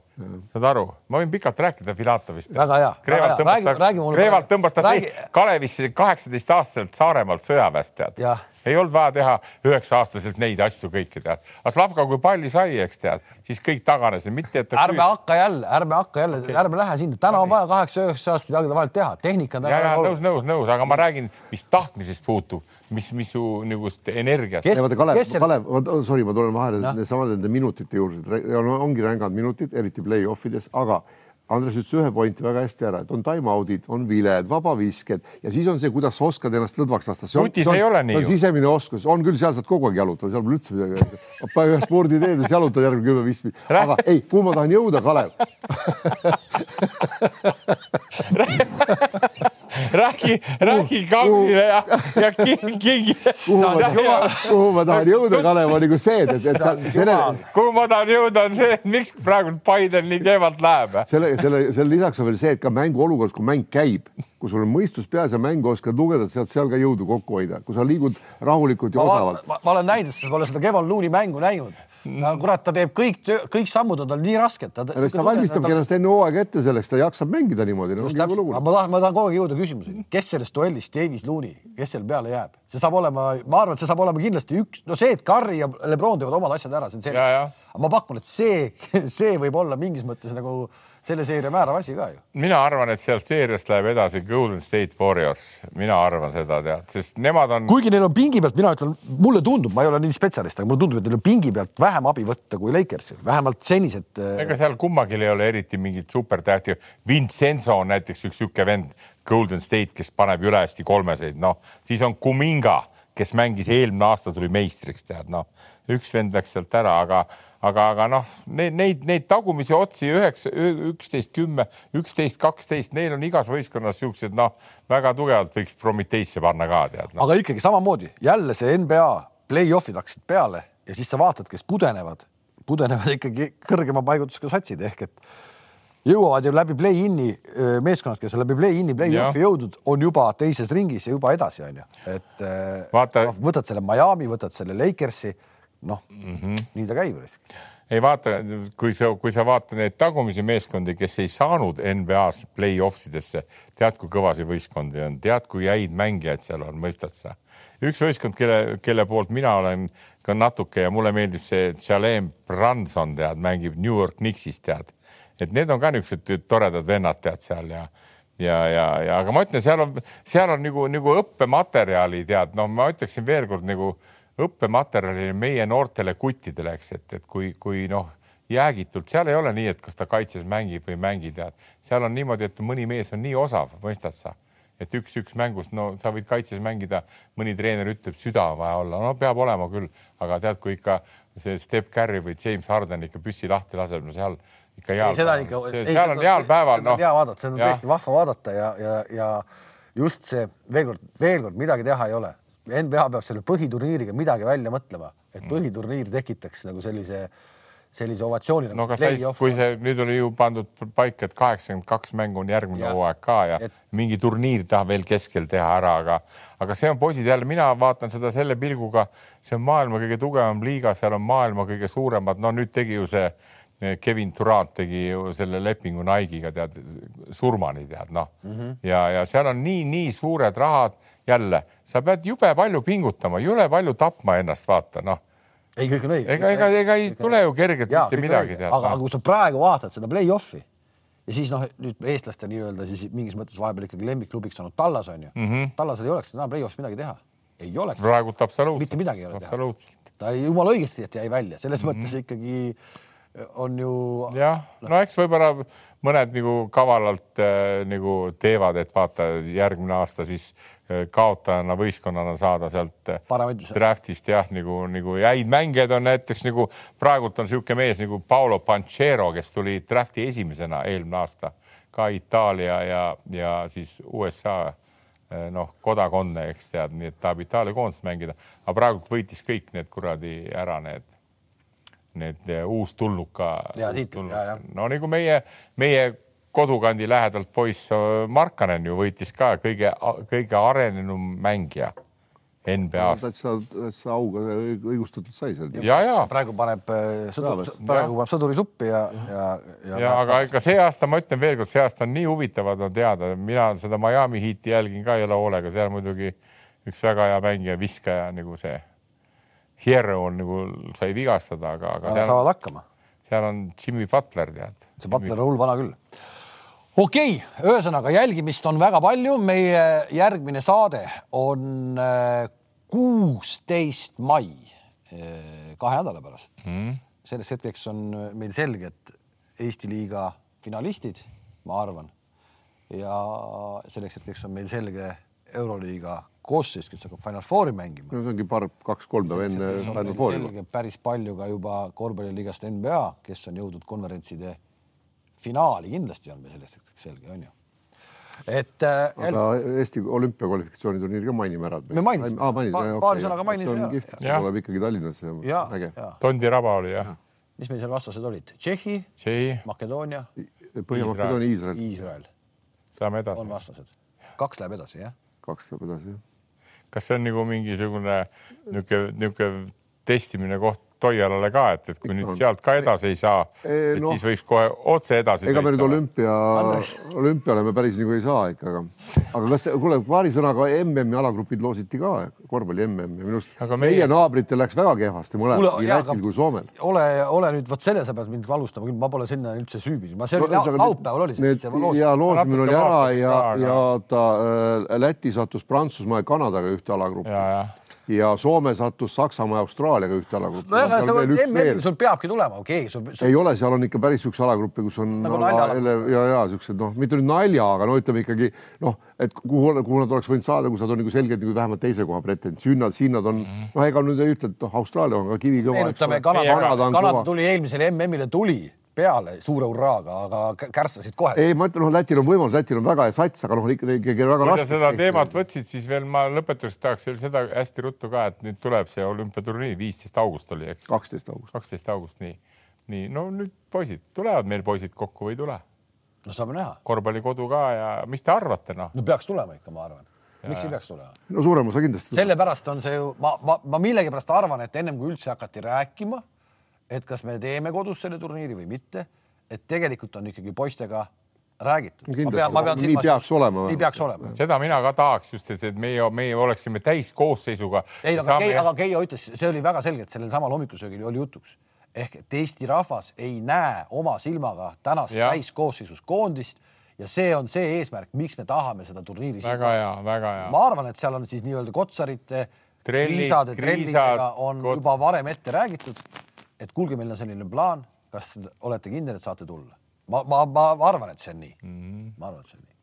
saad aru, ma võin pikalt rääkida Filatovist. väga hea. Kreevalt tõmbas ta, Kreevalt tõmbas ta Kalevisse kaheksateist aastaselt Saaremaalt sõjaväest tead. ei olnud vaja teha üheksa aastaselt neid asju kõiki tead. aga Slavka, kui palli sai, eks tead, siis kõik taganesid, mitte et. ärme hakka jälle, ärme hakka jälle okay., ärme lähe sinna, täna on vaja kaheksa-üheksa aastat jalgade vahelt teha, tehnika on. ja, ja nõus, nõus, nõus, aga ma räägin, mis tahtmisest puutub, mis, mis su niisugust energiast. Kalev, Kalev, sorry, ma tulen vahele samade nende minutite juurde, ongi rängad minutid, eriti play-off ides, aga Andres ütles ühe pointi väga hästi ära, et on time-out'id, on viled, vabavisked ja siis on see, kuidas sa oskad ennast lõdvaks lasta. nutis ei ole nii. on sisemine oskus, on küll, seal saad kogu aeg jalutada, seal pole üldse midagi. ühes sporditeedes jalutad järgmine kümme-viis, aga ei, kuhu ma tahan jõuda, Kalev räägi, räägi kausile ja, ja kingi. kuhu ma tahan jõuda, Kalev, on nagu see, et, et sellele. kuhu ma tahan jõuda, on see, et miks praegu Biden nii kehvalt läheb. selle, selle, selle lisaks on veel see, et ka mänguolukorras, kui mäng käib, kui sul on mõistus peas ja mängu oskad lugeda, sealt seal ka jõudu kokku hoida, kui sa liigud rahulikult ja osavalt. ma olen näinud, sa pole seda Kevon Looney mängu näinud no kurat, ta teeb kõik, kõik sammud on tal nii rasked. ta, ta valmistabki ennast enne hooaega ette selleks, ta jaksab mängida niimoodi no,. ma tahan, ma tahan kogu aeg jõuda küsimuseni, kes sellest duellist Davis Looney, kes seal peale jääb, see saab olema, ma arvan, et see saab olema kindlasti üks, no see, et Curry ja Lebron teevad omad asjad ära, see on selge. aga ma pakun, et see, see võib olla mingis mõttes nagu selle seeria määrav asi ka ju. mina arvan, et sealt seeriast läheb edasi Golden State Warriors, mina arvan seda tead, sest nemad on. kuigi neil on pingi pealt, mina ütlen, mulle tundub, ma ei ole nii spetsialist, aga mulle tundub, et neil on pingi pealt vähem abi võtta kui Lakersil, vähemalt senised. Äh, ega seal kummalgi ei ole eriti mingit supertähti. Vincenzo on näiteks üks sihuke vend Golden State, kes paneb üle hästi kolmeseid, noh siis on Kuminga, kes mängis eelmine aasta, tuli meistriks, tead noh, üks vend läks sealt ära, aga aga, aga noh, neid, neid, neid tagumisi otsi üheksa, üksteist, kümme, üksteist, kaksteist, neil on igas võistkonnas siuksed noh, väga tugevalt võiks Prometheisse panna ka tead no.. aga ikkagi samamoodi jälle see NBA play-off'id hakkasid peale ja siis sa vaatad, kes pudenevad, pudenevad ikkagi kõrgema paigutusega satsid ehk et jõuavad ju läbi play-in'i meeskonnad, kes on läbi play-in'i play-off'i jõudnud, on juba teises ringis ja juba edasi onju, et Vaata... no, võtad selle Miami, võtad selle Lakersi noh mm -hmm., nii ta käib. ei vaata, kui sa, kui sa vaatad neid tagumisi meeskondi, kes ei saanud NBA-s play-off sidesse, tead, kui kõvasid võistkondi on, tead, kui häid mängijaid seal on, mõistad sa? üks võistkond, kelle, kelle poolt mina olen ka natuke ja mulle meeldib see Jalen Branson, tead, mängib New York Knicksis, tead, et need on ka niisugused toredad vennad, tead seal ja ja, ja, ja aga ma ütlen, seal on, seal on nagu, nagu õppematerjali tead, no ma ütleksin veelkord nagu õppematerjali meie noortele kuttidele, eks, et, et kui, kui noh, jäägitult, seal ei ole nii, et kas ta kaitses mängib või ei mängi, tead, seal on niimoodi, et mõni mees on nii osav, mõistad sa, et üks-üks mängus, no sa võid kaitses mängida, mõni treener ütleb, süda on vaja olla, no peab olema küll, aga tead, kui ikka see Step Curry või James Harden ikka püssi lahti laseb, no seal ikka heal päeval, seal on heal päeval, noh. hea vaadata, seda on tõesti vahva vaadata ja, ja, ja just see veel kord, veel kord midagi teha ei ole NBA peab selle põhiturniiriga midagi välja mõtlema, et mm. põhiturniir tekitaks nagu sellise, sellise ovatsiooni. no aga sa, kui see nüüd oli ju pandud paika, et kaheksakümmend kaks mängu on järgmine hooaeg ka ja et... mingi turniir tahab veel keskel teha ära, aga, aga see on poisid jälle, mina vaatan seda selle pilguga, see on maailma kõige tugevam liiga, seal on maailma kõige suuremad, no nüüd tegi ju see eh, Kevin Durant tegi ju selle lepingu Nike'iga tead surmani tead noh mm -hmm. ja, ja seal on nii, nii suured rahad jälle, sa pead jube palju pingutama, jube palju tapma ennast, vaata noh ei, kõik on õige. ega, ega, ega ei tule ju kergelt Jaa, mitte midagi. aga, aga kui sa praegu vaatad seda play-off'i ja siis noh, nüüd eestlaste nii-öelda siis mingis mõttes vahepeal ikkagi lemmikklubiks olnud Tallas on ju mm. -hmm. Tallasel ei oleks täna play-off'is midagi teha, ei oleks. praegult absoluutselt. mitte midagi ei ole teha. ta jumala õigesti, et jäi välja, selles mm -hmm. mõttes ikkagi on ju. jah, no eks võib-olla mõned nagu kavalalt äh, nagu teevad, et vaata järgmine aasta siis äh, kaotajana võistkonnana saada sealt äh, draftist jah, nagu, nagu häid mängijaid on näiteks nagu praegult on niisugune mees nagu Paolo Panchero, kes tuli drafti esimesena eelmine aasta ka Itaalia ja, ja siis USA noh, kodakondne, eks tead, nii et tahab Itaalia koondist mängida, aga praegult võitis kõik need kuradi ära need need eh, uustulnuka. no nagu meie, meie kodukandi lähedalt poiss Markanen ju võitis ka kõige, kõige arenenum mängija NBA-st no,. täitsa, täitsa auga õigustatud sai seal. ja, ja praegu paneb eh, sõdur, praegu paneb sõduri suppi ja, ja, ja. ja aga ega see aasta, ma ütlen veelkord, see aasta on nii huvitavad on teada, mina seda Miami Heat'i jälgin ka jõle hoolega, seal muidugi üks väga hea mängija, viskaja nagu see Hierro on nagu sai vigastada, aga, aga. seal, saavad hakkama. seal on Jimmy Butler, tead. see Butler on hull vana küll. okei okay,, ühesõnaga jälgimist on väga palju, meie järgmine saade on äh, kuusteist mai, äh, kahe nädala pärast mm.. selleks hetkeks on meil selge, et Eesti liiga finalistid, ma arvan. ja selleks hetkeks on meil selge Euroliiga koosseis, kes hakkab Final Fouri mängima. no see ongi paar, kaks-kolm päeva enne Final Fouri. päris palju ka juba korvpalliligast NBA, kes on jõudnud konverentside finaali, kindlasti on meil sellest hetkeks selge, on ju et äh,. aga Eesti olümpiakvalifikatsiooniturniiri ka mainime ära. me mainisime ah,, paari okay, sõnaga mainisime. tuleb ikkagi Tallinnasse. Tondi raba oli jah ja.. mis meil seal vastased olid? Tšehhi, Makedoonia. Põhja-Makedoonia, Iisrael. Iisrael. Saame edasi. on vastased. kaks läheb edasi, jah kaks läheb edasi, jah. Kas see on nagu mingisugune niisugune, niisugune testimine koht Toialale ka, et, et kui nüüd sealt ka edasi ei saa, et no, siis võiks kohe otse edasi. ega me nüüd olümpia, olümpiale me päris nagu ei saa ikka, aga, aga kas, kuule, paari sõnaga MM-i alagrupid loositi ka, korvpalli MM-i minu arust meie, meie naabritel läks väga kehvasti mõlemal, nii Lätil kui Soomel. ole, ole nüüd vot selle sa pead mind valustama küll, ma pole sinna üldse süübinud, ma see oli no, laupäeval oli see. ja loosimine oli ära ja, ja ta äh, Läti sattus Prantsusmaa ja Kanadaga ühte alagruppi ja Soome sattus Saksamaa ja Austraaliaga ühte alagruppi. no ega see MM-il sul peabki tulema, okei okay,. Sul... ei ole, seal on ikka päris siukse alagruppe, kus on nagu no, ja, ja siuksed noh, mitte nüüd nalja, aga no ütleme ikkagi noh, et kuhu, kuhu nad oleks võinud saada, kus nad on nagu selgelt nagu vähemalt teise koha pretendent, siin nad, siin nad on mm -hmm. noh, ega nüüd ei ütle, et noh, Austraalia on ka kivikõva. meenutame, Kanada, Kanada tuli eelmisele MM-ile tuli peale suure hurraaga, aga kärsasid kohe. ei, ma ütlen, noh, Lätil on võimalus, Lätil on väga hea sats, aga noh, ikkagi väga raske. seda teemat võtsid, siis veel ma lõpetuseks tahaks veel seda hästi ruttu ka, et nüüd tuleb see olümpiaturniir, viisteist august oli, eks? kaksteist august. kaksteist august, nii, nii, no nüüd poisid, tulevad meil poisid kokku või ei tule? no saame näha. korvpallikodu ka ja mis te arvate, noh? no peaks tulema ikka, ma arvan miks ei peaks tulema? no suurem osa kindlasti. sellepärast on see ju, ma, ma, ma millegipärast arvan, et ennem kui üldse hakati rääkima et kas me teeme kodus selle turniiri või mitte, et tegelikult on ikkagi poistega räägitud. nii peaks olema. nii peaks olema. seda mina ka tahaks just, et, et meie, meie oleksime täiskoosseisuga. ei, aga saame... Keijo, aga Keijo ütles, see oli väga selgelt sellel samal hommikusöögil oli jutuks ehk et Eesti rahvas ei näe oma silmaga tänast täiskoosseisus koondist ja see on see eesmärk, miks me tahame seda turniiri. väga hea, väga hea. ma arvan, et seal on siis nii-öelda Kotsarite, Kriisade, trellidega on kots... juba varem ette räägitud et kuulge, meil on selline plaan, kas olete kindel, et saate tulla? ma, ma, ma arvan, et see on nii mm. -hmm. ma arvan, et see on nii.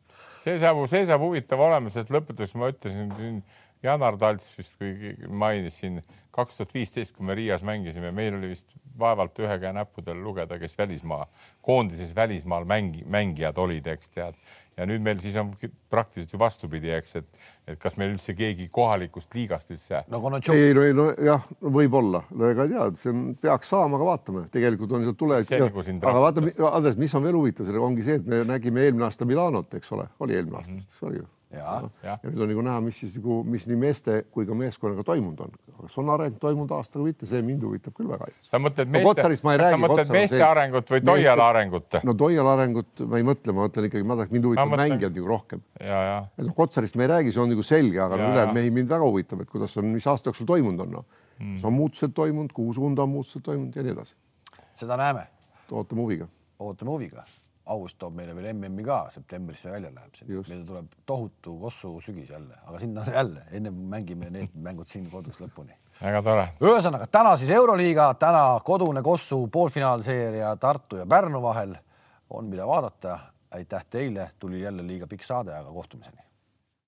see saab, see saab huvitav olema, sest lõpetuseks ma ütlesin siin Janar Talts vist, kui mainis siin kaks tuhat viisteist, kui me Riias mängisime, meil oli vist vaevalt ühe käe näppudel lugeda, kes välismaa, koondises välismaal mängi, mängijad olid, eks tead ja nüüd meil siis on praktiliselt ju vastupidi, eks, et, et kas meil üldse keegi kohalikust liigast üldse nagu no, ei, no ei, no jah, võib-olla, no ega ei tea, see on, peaks saama, aga vaatame, tegelikult on sealt tule. aga vaata, Andres, mis on veel huvitav, ongi see, et me nägime eelmine aasta Milanot, eks ole, oli eelmine aasta mm, -hmm. see oli ju ja, ja. ja nüüd on nagu näha, mis siis nagu, mis nii meeste kui ka meeskonnaga toimunud on. kas on areng toimunud aastaga või mitte, see mind huvitab küll väga. sa mõtled meeste, no, sa mõtled meeste arengut või Toiala arengut? no Toiala arengut ma ei mõtle, ma mõtlen ikkagi, ma tahaks, mind huvitavad mõtlen... mängijad nagu rohkem. noh, Kotsarist me ei räägi, see on nagu selge, aga ülejäänud mehi mind väga huvitab, et kuidas on, mis aasta jooksul toimunud on, noh mm.. kas on muutused toimunud, kuhu suunda on muutused toimunud ja nii edasi. seda näeme. ootame huviga. ootame huviga august toob meile veel MM-i ka, septembris see välja läheb, meil tuleb tohutu Kossu sügis jälle, aga sinna jälle ennem mängime need mängud siin kodus lõpuni. väga tore. ühesõnaga täna siis Euroliiga, täna kodune Kossu poolfinaalseeria Tartu ja Pärnu vahel on, mida vaadata. aitäh teile, tuli jälle liiga pikk saade, aga kohtumiseni.